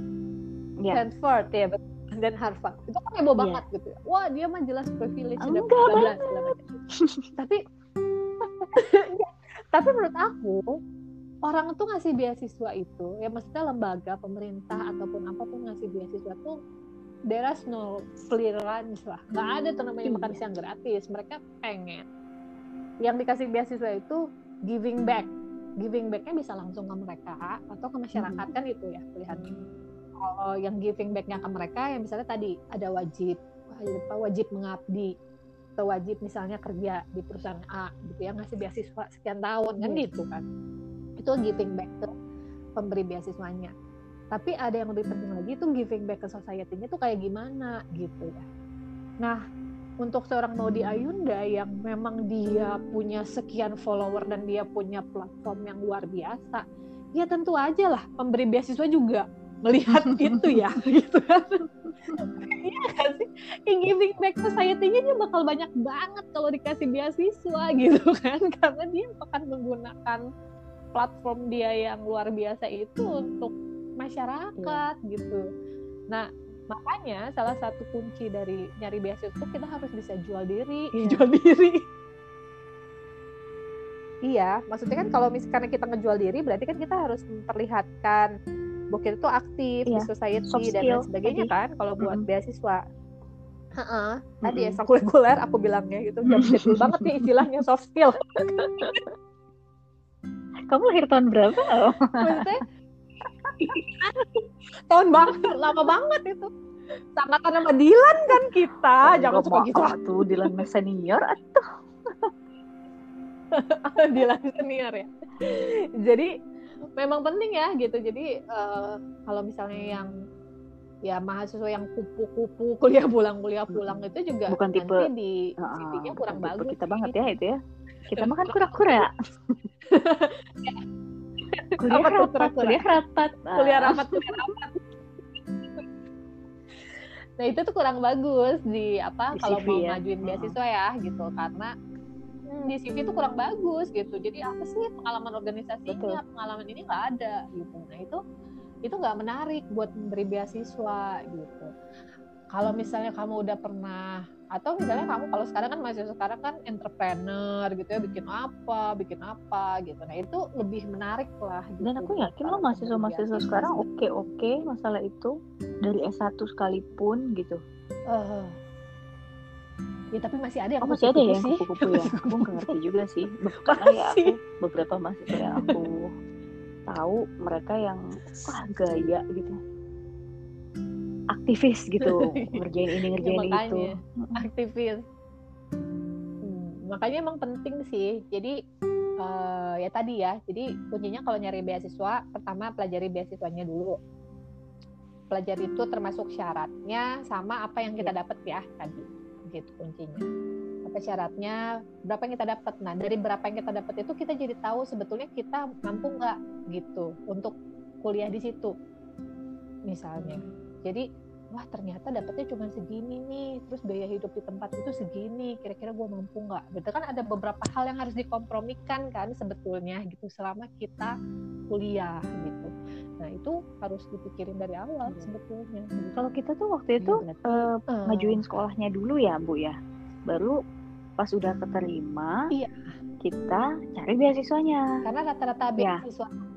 Ya. Stanford ya betul dan Harvard. Itu kan heboh yeah. banget gitu. Ya. wah dia mah jelas privilege Enggak bla bla tapi tapi menurut aku orang tuh ngasih beasiswa itu ya maksudnya lembaga pemerintah ataupun apa pun ngasih beasiswa tuh is no clearance lah. Nggak ada tuh namanya makan siang gratis. Mereka pengen. Yang dikasih beasiswa itu giving back. Giving backnya bisa langsung ke mereka atau ke masyarakat kan itu ya pilihannya kalau yang giving backnya ke mereka yang misalnya tadi ada wajib wajib mengabdi atau wajib misalnya kerja di perusahaan A gitu ya ngasih beasiswa sekian tahun kan gitu kan. Itu giving back ke pemberi beasiswanya tapi ada yang lebih penting lagi itu giving back ke society-nya tuh kayak gimana gitu ya. Nah untuk seorang Maudi Ayunda yang memang dia punya sekian follower dan dia punya platform yang luar biasa ya tentu aja lah pemberi beasiswa juga melihat itu ya gitu kan. Iya kan sih? Yang giving back society-nya dia bakal banyak banget kalau dikasih beasiswa gitu kan. Karena dia akan menggunakan platform dia yang luar biasa itu untuk masyarakat gitu nah makanya salah satu kunci dari nyari beasiswa itu kita harus bisa jual diri yeah. jual diri iya maksudnya kan kalau misalnya kita ngejual diri berarti kan kita harus memperlihatkan bahwa kita tuh aktif yeah. di society dan lain sebagainya tadi. kan kalau buat mm -hmm. beasiswa Heeh, tadi ya reguler aku bilangnya gitu jam banget nih istilahnya soft skill kamu lahir tahun berapa maksudnya tahun banget lama banget itu. Sangkatan sama Dilan kan kita. Oh, jangan suka gitu. tuh Dilan senior atau Dilan senior ya. Jadi memang penting ya gitu. Jadi uh, kalau misalnya yang ya mahasiswa yang kupu-kupu kuliah pulang kuliah pulang itu juga bukan tipe di CV-nya kurang tipe bagus kita banget ya itu ya. Kita makan kura-kura kuliah Apa rapat kuliah rapat. kuliah rapat kuliah rapat. Nah itu tuh kurang bagus di apa Di kalau CV mau ya. ngajuin beasiswa ya gitu. Karena hmm, di CV itu kurang bagus gitu. Jadi apa sih pengalaman organisasi Betul. pengalaman ini nggak ada gitu. Nah itu itu nggak menarik buat memberi beasiswa gitu. Kalau misalnya kamu udah pernah atau misalnya kamu kalau sekarang kan mahasiswa sekarang kan entrepreneur gitu ya bikin apa bikin apa gitu. Nah itu lebih menarik lah gitu, dan aku yakin lo mahasiswa mahasiswa sekarang oke oke masalah itu dari S1 sekalipun gitu. Uh, ya tapi masih ada yang oh, masih ada ya yang kupu-kupu ya? Aku nggak ngerti juga sih. Karena ya aku beberapa mahasiswa yang aku tahu mereka yang wah gaya gitu aktivis gitu. Ngerjain ini ngerjain ya, itu aktivis. Hmm, makanya emang penting sih. Jadi uh, ya tadi ya. Jadi kuncinya kalau nyari beasiswa pertama pelajari beasiswanya dulu. Pelajari itu termasuk syaratnya sama apa yang kita dapat ya tadi. Gitu kuncinya. Apa syaratnya berapa yang kita dapat nah dari berapa yang kita dapat itu kita jadi tahu sebetulnya kita mampu nggak gitu untuk kuliah di situ misalnya jadi wah ternyata dapatnya cuma segini nih terus biaya hidup di tempat itu segini kira-kira gue mampu nggak? Betul kan ada beberapa hal yang harus dikompromikan kan sebetulnya gitu selama kita kuliah gitu. Nah itu harus dipikirin dari awal hmm. sebetulnya. Kalau kita tuh waktu itu ya, uh, uh, ngajuin sekolahnya dulu ya bu ya. Baru pas udah keterima iya. kita cari beasiswanya. Karena rata-rata beasiswa ya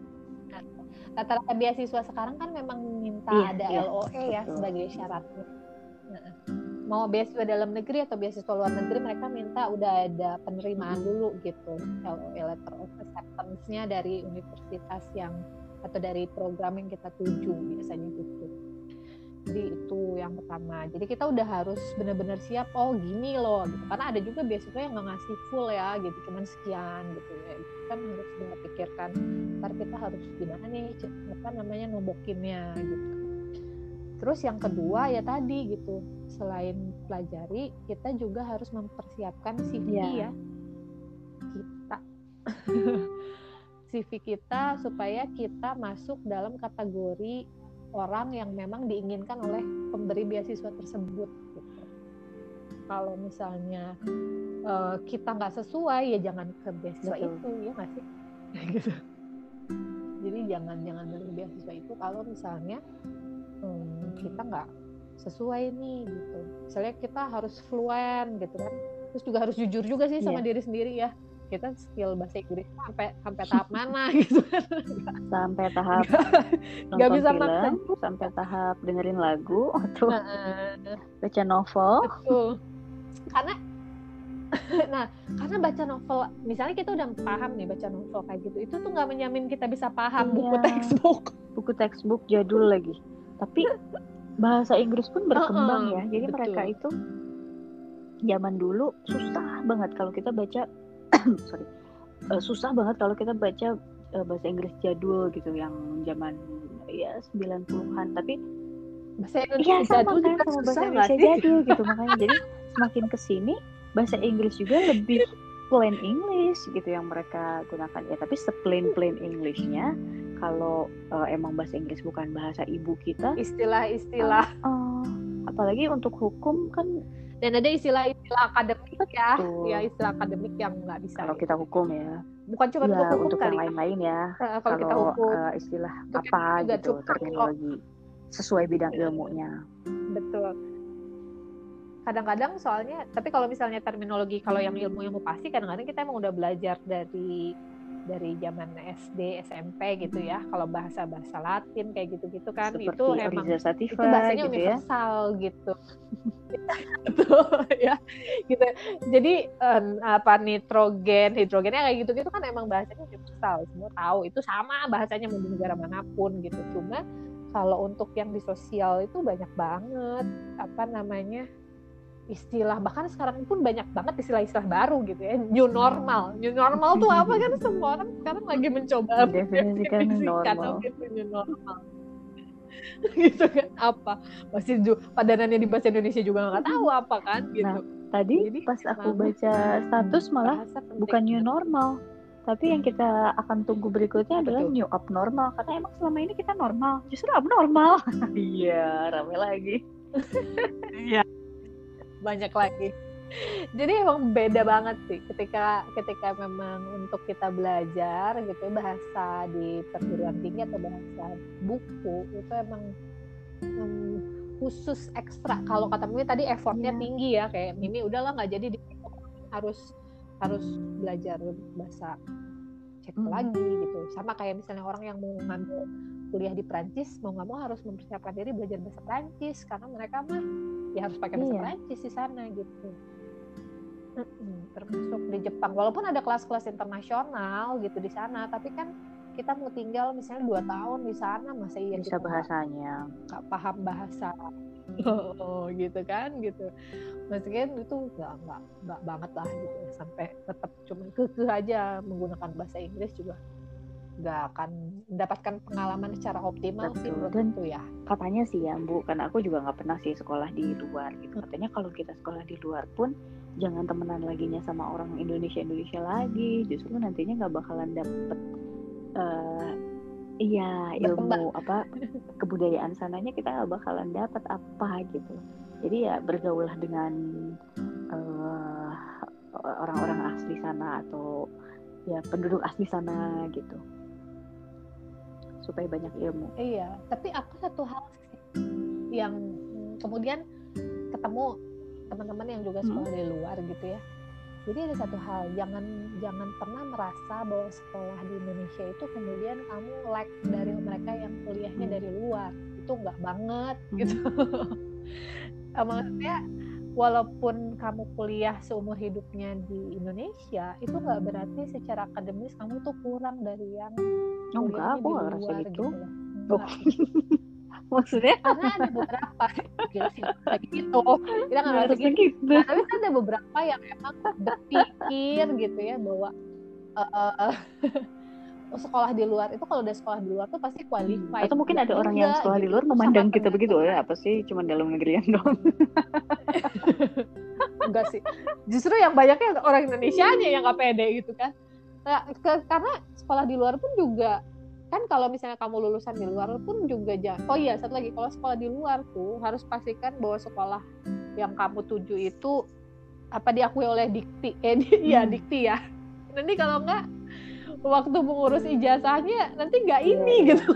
rata-rata beasiswa sekarang kan memang minta iya, ada iya, LOE ya betul. sebagai syaratnya. Nah, mau beasiswa dalam negeri atau beasiswa luar negeri mereka minta udah ada penerimaan dulu gitu LOE letter of acceptance-nya dari universitas yang atau dari program yang kita tuju biasanya gitu. Jadi itu yang pertama. Jadi kita udah harus benar-benar siap. Oh gini loh. Gitu. Karena ada juga beasiswa yang nggak ngasih full ya, gitu. Cuman sekian gitu ya. Kan harus kita pikirkan. Ntar kita harus gimana nih, apa namanya nombokinnya gitu. Terus yang kedua ya tadi gitu. Selain pelajari, kita juga harus mempersiapkan CV ya. ya. Kita. CV kita supaya kita masuk dalam kategori orang yang memang diinginkan oleh pemberi beasiswa tersebut. Gitu. Kalau misalnya uh, kita nggak sesuai ya jangan ke beasiswa Betul. itu ya nggak sih? gitu. Jadi jangan jangan dari beasiswa itu kalau misalnya hmm, kita nggak sesuai nih gitu. Misalnya kita harus fluent gitu kan. Terus juga harus jujur juga sih sama yeah. diri sendiri ya kita skill bahasa Inggris sampai sampai tahap mana gitu. Sampai tahap nggak bisa film, makan sampai tahap dengerin lagu atau nah, baca novel. Betul. Karena nah karena baca novel misalnya kita udah paham nih baca novel kayak gitu itu tuh nggak menjamin kita bisa paham iya, buku textbook. Buku textbook jadul lagi. Tapi bahasa Inggris pun berkembang uh -uh, ya. Jadi betul. mereka itu zaman dulu susah banget kalau kita baca sorry. Uh, susah banget kalau kita baca uh, bahasa Inggris jadul gitu yang zaman ya 90-an tapi bahasa Indonesia ya, jadul kan, sama bahasa Indonesia jadul gitu makanya. Jadi semakin ke sini bahasa Inggris juga lebih plain English gitu yang mereka gunakan. Ya tapi seplain plain Englishnya kalau uh, emang bahasa Inggris bukan bahasa ibu kita istilah-istilah. Uh, uh, apalagi untuk hukum kan dan ada istilah-istilah akademik ya. Betul. ya istilah akademik yang nggak bisa kalau kita hukum ya. Bukan cuma ya, hukum untuk kali yang lain-lain ya. Uh, kalau, kalau kita hukum uh, istilah untuk apa gitu terminologi sesuai bidang ilmunya. Betul. Kadang-kadang soalnya tapi kalau misalnya terminologi kalau yang ilmu ilmu pasti kadang-kadang kita emang udah belajar dari dari zaman SD, SMP gitu ya. Kalau bahasa-bahasa Latin kayak gitu-gitu kan Seperti itu emang itu bahasanya gitu ya. universal ya? gitu. ya. Gitu. Jadi um, apa nitrogen, hidrogennya kayak gitu-gitu kan emang bahasanya universal. Semua tahu itu sama bahasanya mau di negara mana pun gitu. Cuma kalau untuk yang di sosial itu banyak banget apa namanya istilah bahkan sekarang pun banyak banget istilah-istilah baru gitu ya new normal. New normal tuh apa kan? Semua orang sekarang lagi mencoba definisikan normal. gitu, new normal. Gitu kan? Apa? Masih padanannya di bahasa Indonesia juga nggak tahu apa kan? Gitu. Nah, tadi Jadi, pas aku baca status malah bukan new normal. Tapi yang kita akan tunggu berikutnya adalah Betul. new abnormal. Karena emang selama ini kita normal. Justru abnormal. Iya rame lagi. Iya banyak lagi. Jadi emang beda banget sih ketika ketika memang untuk kita belajar gitu bahasa di perguruan tinggi atau bahasa buku itu emang um, khusus ekstra. Kalau kata Mimi tadi effortnya yeah. tinggi ya kayak Mimi udahlah nggak jadi di harus harus belajar bahasa cek lagi gitu. Sama kayak misalnya orang yang mau ngambil kuliah di Prancis mau nggak mau harus mempersiapkan diri belajar bahasa Prancis karena mereka mah ya harus pakai bahasa iya. Prancis di sana gitu. Termasuk di Jepang. Walaupun ada kelas-kelas internasional gitu di sana tapi kan kita mau tinggal misalnya dua tahun di sana masa iya bisa bahasanya. nggak paham bahasa oh, gitu kan gitu. Maksudnya itu nggak nggak nggak banget lah gitu sampai tetap cuma kekeh aja menggunakan bahasa Inggris juga nggak akan mendapatkan pengalaman secara optimal Betul. sih menurut Dan itu ya. katanya sih ya Bu karena aku juga nggak pernah sih sekolah di luar gitu. Hmm. katanya kalau kita sekolah di luar pun jangan temenan lagi nya sama orang Indonesia Indonesia lagi. Justru nantinya nggak bakalan dapet uh, iya ilmu apa kebudayaan sananya kita nggak bakalan dapat apa gitu. Jadi ya bergaulah dengan uh, orang-orang asli sana atau ya penduduk asli sana gitu supaya banyak ilmu. Iya, tapi aku satu hal sih yang kemudian ketemu teman-teman yang juga sekolah hmm. di luar gitu ya. Jadi ada satu hal, jangan jangan pernah merasa bahwa sekolah di Indonesia itu kemudian kamu like dari mereka yang kuliahnya hmm. dari luar. Itu enggak banget hmm. gitu. Maksudnya walaupun kamu kuliah seumur hidupnya di Indonesia itu nggak berarti secara akademis kamu tuh kurang dari yang oh, enggak aku nggak ngerasa gitu, gitu oh. maksudnya karena ada beberapa gitu kita nggak ngerasa gitu, gitu. Nah, tapi kan ada beberapa yang emang berpikir gitu ya bahwa uh, Oh, sekolah di luar itu kalau udah sekolah di luar tuh pasti qualified. Atau mungkin ada orang yang sekolah di luar gitu. memandang kita begitu ya apa sih cuma dalam negeri yang dong. Enggak sih. Justru yang banyaknya orang Indonesia aja yang gak pede gitu kan. Nah, ke, karena sekolah di luar pun juga kan kalau misalnya kamu lulusan di luar pun juga jangan oh iya satu lagi kalau sekolah di luar tuh harus pastikan bahwa sekolah yang kamu tuju itu apa diakui oleh dikti eh di, ya, hmm. ya dikti ya. Nanti kalau enggak waktu mengurus ijazahnya nanti nggak iya, ini gitu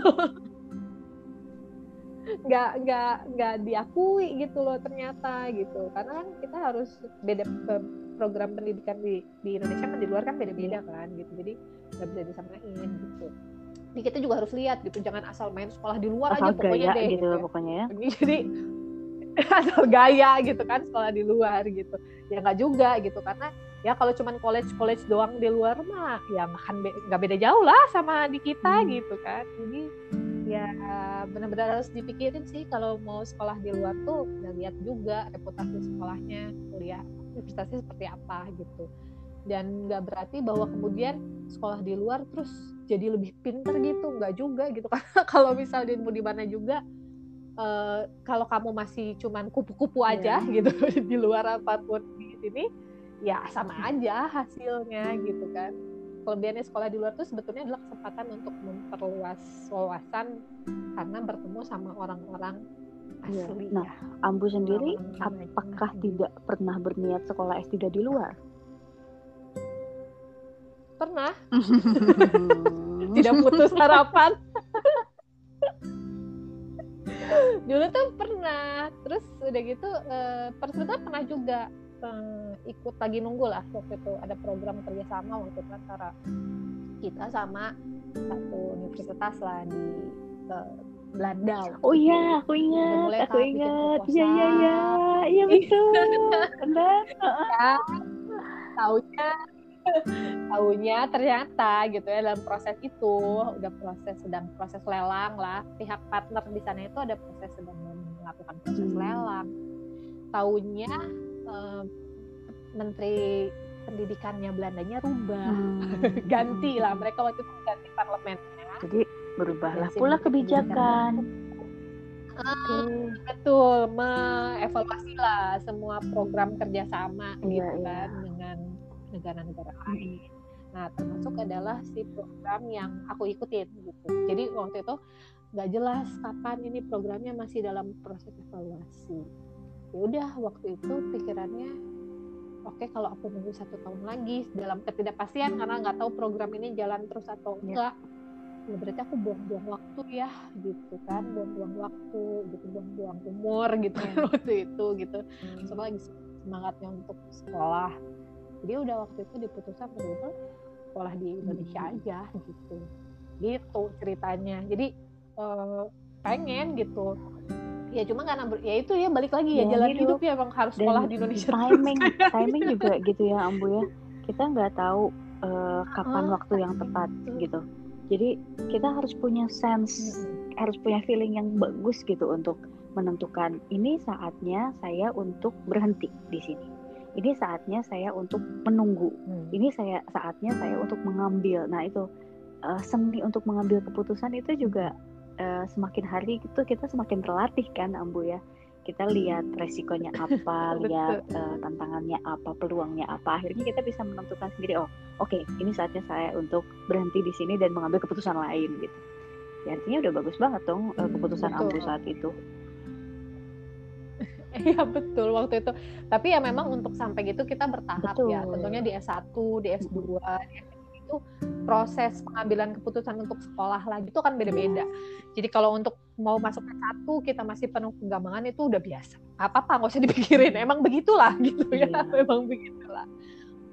nggak nggak nggak diakui gitu loh ternyata gitu. Karena kan kita harus beda program pendidikan di di Indonesia kan di luar kan beda-beda kan gitu. Jadi nggak bisa disamain gitu. Jadi kita juga harus lihat gitu jangan asal main sekolah di luar asal aja pokoknya deh gitu, gitu pokoknya ya. Jadi asal gaya gitu kan sekolah di luar gitu. Ya nggak juga gitu karena ya kalau cuman college college doang di luar mah ya makan nggak be beda jauh lah sama di kita hmm. gitu kan. Jadi ya benar-benar harus dipikirin sih kalau mau sekolah di luar tuh ya lihat juga reputasi sekolahnya kuliah universitasnya seperti apa gitu. Dan nggak berarti bahwa kemudian sekolah di luar terus jadi lebih pinter gitu nggak juga gitu. Karena kalau misalnya mau di mana juga uh, kalau kamu masih cuman kupu-kupu aja yeah. gitu di luar apa pun di sini ya sama aja hasilnya gitu kan kelebihannya sekolah di luar itu sebetulnya adalah kesempatan untuk memperluas wawasan karena bertemu sama orang-orang iya. asli. Nah, ya. Ambu sendiri orang apakah tidak pernah berniat sekolah S3 di luar? Pernah. tidak putus harapan. Dulu tuh pernah. Terus udah gitu eh, pernah juga uh, ikut lagi nunggu lah waktu itu ada program kerjasama waktu itu antara kita sama satu universitas lah di uh, Belanda. Oh iya, aku ingat, aku ingat. Iya iya iya, iya betul. Benar. ya, taunya tahunya ternyata gitu ya dalam proses itu udah proses sedang proses lelang lah pihak partner di sana itu ada proses sedang melakukan proses hmm. lelang tahunya uh, menteri pendidikannya Belandanya rubah hmm. ganti lah mereka waktu itu ganti parlemennya jadi berubahlah pula kebijakan Uh, betul mengevaluasi lah semua program kerjasama iya, gitu iya. kan dengan negara-negara lain. Nah termasuk adalah si program yang aku ikutin gitu. Jadi waktu itu nggak jelas kapan ini programnya masih dalam proses evaluasi ya udah waktu itu pikirannya oke okay, kalau aku nunggu satu tahun lagi dalam ketidakpastian karena nggak tahu program ini jalan terus atau iya. enggak. Ya berarti aku buang-buang waktu ya gitu kan buang-buang waktu gitu buang-buang umur gitu kan waktu itu gitu. Sama lagi semangatnya untuk sekolah. Jadi udah waktu itu diputuskan betul sekolah di Indonesia hmm. aja gitu. Gitu ceritanya. Jadi uh, pengen gitu ya cuma karena ya itu ya balik lagi ya, ya jalan gitu. hidup ya emang harus sekolah di Indonesia timing terus. timing juga gitu ya Ambu ya kita nggak tahu uh, kapan uh, waktu yang tepat itu. gitu jadi kita harus punya sense hmm. harus punya feeling yang bagus gitu untuk menentukan ini saatnya saya untuk berhenti di sini ini saatnya saya untuk menunggu hmm. ini saya saatnya saya untuk mengambil nah itu uh, seni untuk mengambil keputusan itu juga uh, semakin hari itu kita semakin terlatih kan Ambu ya kita lihat resikonya apa, lihat uh, tantangannya apa, peluangnya apa. Akhirnya kita bisa menentukan sendiri. Oh, oke, okay, ini saatnya saya untuk berhenti di sini dan mengambil keputusan lain gitu. Ya, artinya udah bagus banget dong uh, keputusan betul. Ambu saat itu. Iya betul waktu itu. Tapi ya memang untuk sampai gitu kita bertahap ya. betul. ya. Tentunya di S1, di S2, di S3 itu proses pengambilan keputusan untuk sekolah lagi itu kan beda-beda. Jadi kalau untuk mau masuk ke satu kita masih penuh kegambangan itu udah biasa. Apa-apa nggak usah dipikirin. Emang begitulah gitu ya. Iya. Memang begitulah.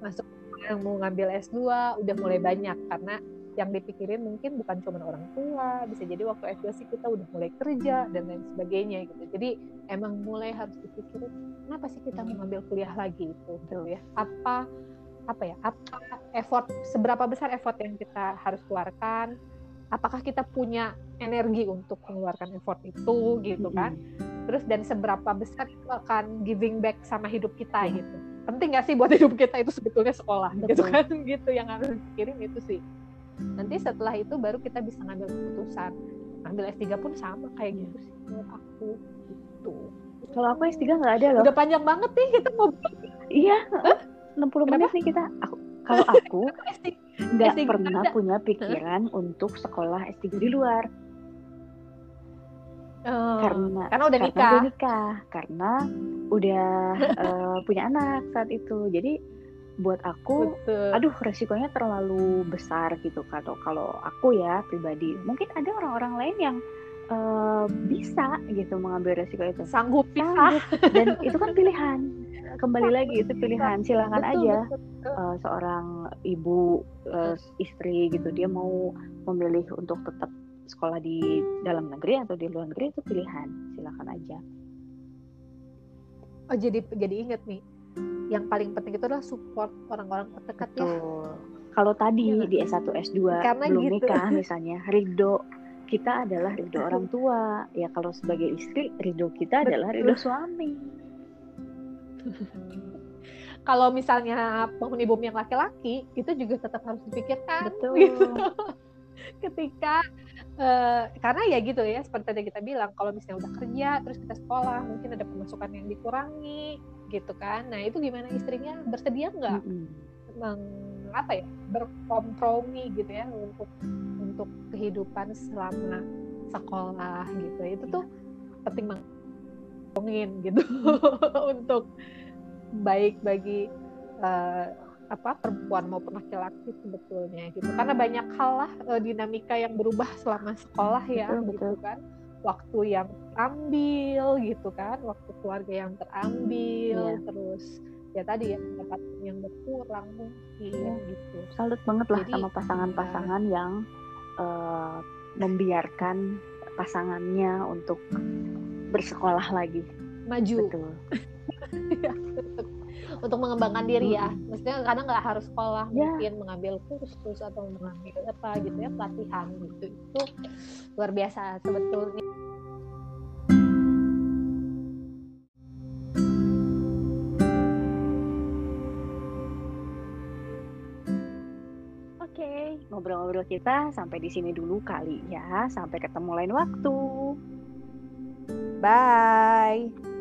Masuk yang mau ngambil S2 udah mulai banyak karena yang dipikirin mungkin bukan cuma orang tua, bisa jadi waktu S2 sih kita udah mulai kerja dan lain sebagainya gitu. Jadi emang mulai harus dipikirin kenapa sih kita mau ngambil kuliah lagi itu gitu ya. Apa apa ya apa effort seberapa besar effort yang kita harus keluarkan apakah kita punya energi untuk mengeluarkan effort itu gitu kan. Terus dan seberapa besar itu akan giving back sama hidup kita yeah. gitu. Penting gak sih buat hidup kita itu sebetulnya sekolah gitu Betul. gitu kan? Gitu yang harus dipikirin itu sih. Nanti setelah itu baru kita bisa ngambil keputusan. Ngambil S3 pun sama kayak gitu sih menurut aku gitu. Kalau aku S3 nggak ada loh. udah panjang banget nih kita mau iya. Huh? 60 Kenapa? menit nih kita. Aku kalau aku nggak pernah ada. punya pikiran huh? untuk sekolah S3 di luar. Oh, karena karena udah karena nikah. udah nikah, karena udah uh, punya anak saat itu. Jadi buat aku, Betul. aduh resikonya terlalu besar gitu kalau kalau aku ya pribadi. Mungkin ada orang-orang lain yang uh, bisa gitu mengambil resiko itu. Sanggup, sanggup. Dan itu kan pilihan kembali lagi itu pilihan. Silakan betul, aja betul, betul. Uh, seorang ibu uh, istri gitu dia mau memilih untuk tetap sekolah di dalam negeri atau di luar negeri itu pilihan. Silakan aja. Oh jadi jadi inget nih yang paling penting itu adalah support orang-orang terdekat ya. Kalau tadi ya, di S1 S2 Karena belum gitu. nikah misalnya ridho kita adalah ridho orang tua. Ya kalau sebagai istri ridho kita Betul. adalah ridho suami kalau misalnya penghuni bumi yang laki-laki itu juga tetap harus dipikirkan betul gitu. ketika uh, karena ya gitu ya seperti tadi kita bilang kalau misalnya udah kerja terus kita sekolah mungkin ada pemasukan yang dikurangi gitu kan nah itu gimana istrinya bersedia nggak mm -hmm. apa ya berkompromi gitu ya untuk untuk kehidupan selama sekolah gitu itu tuh iya. penting banget gitu untuk baik bagi uh, apa perempuan maupun laki-laki sebetulnya gitu karena banyak hal lah uh, dinamika yang berubah selama sekolah ya betul, gitu betul. kan waktu yang terambil gitu kan waktu keluarga yang terambil yeah. terus ya tadi ya pendapatan yang berkurang mungkin yeah. gitu salut banget lah Jadi, sama pasangan-pasangan ya. yang uh, membiarkan pasangannya untuk bersekolah lagi. Maju. Betul. Untuk mengembangkan diri ya. Maksudnya kadang nggak harus sekolah yeah. mungkin mengambil kursus atau mengambil apa gitu ya pelatihan gitu. Itu luar biasa sebetulnya. Oke, ngobrol-ngobrol kita sampai di sini dulu kali ya. Sampai ketemu lain waktu. Bye.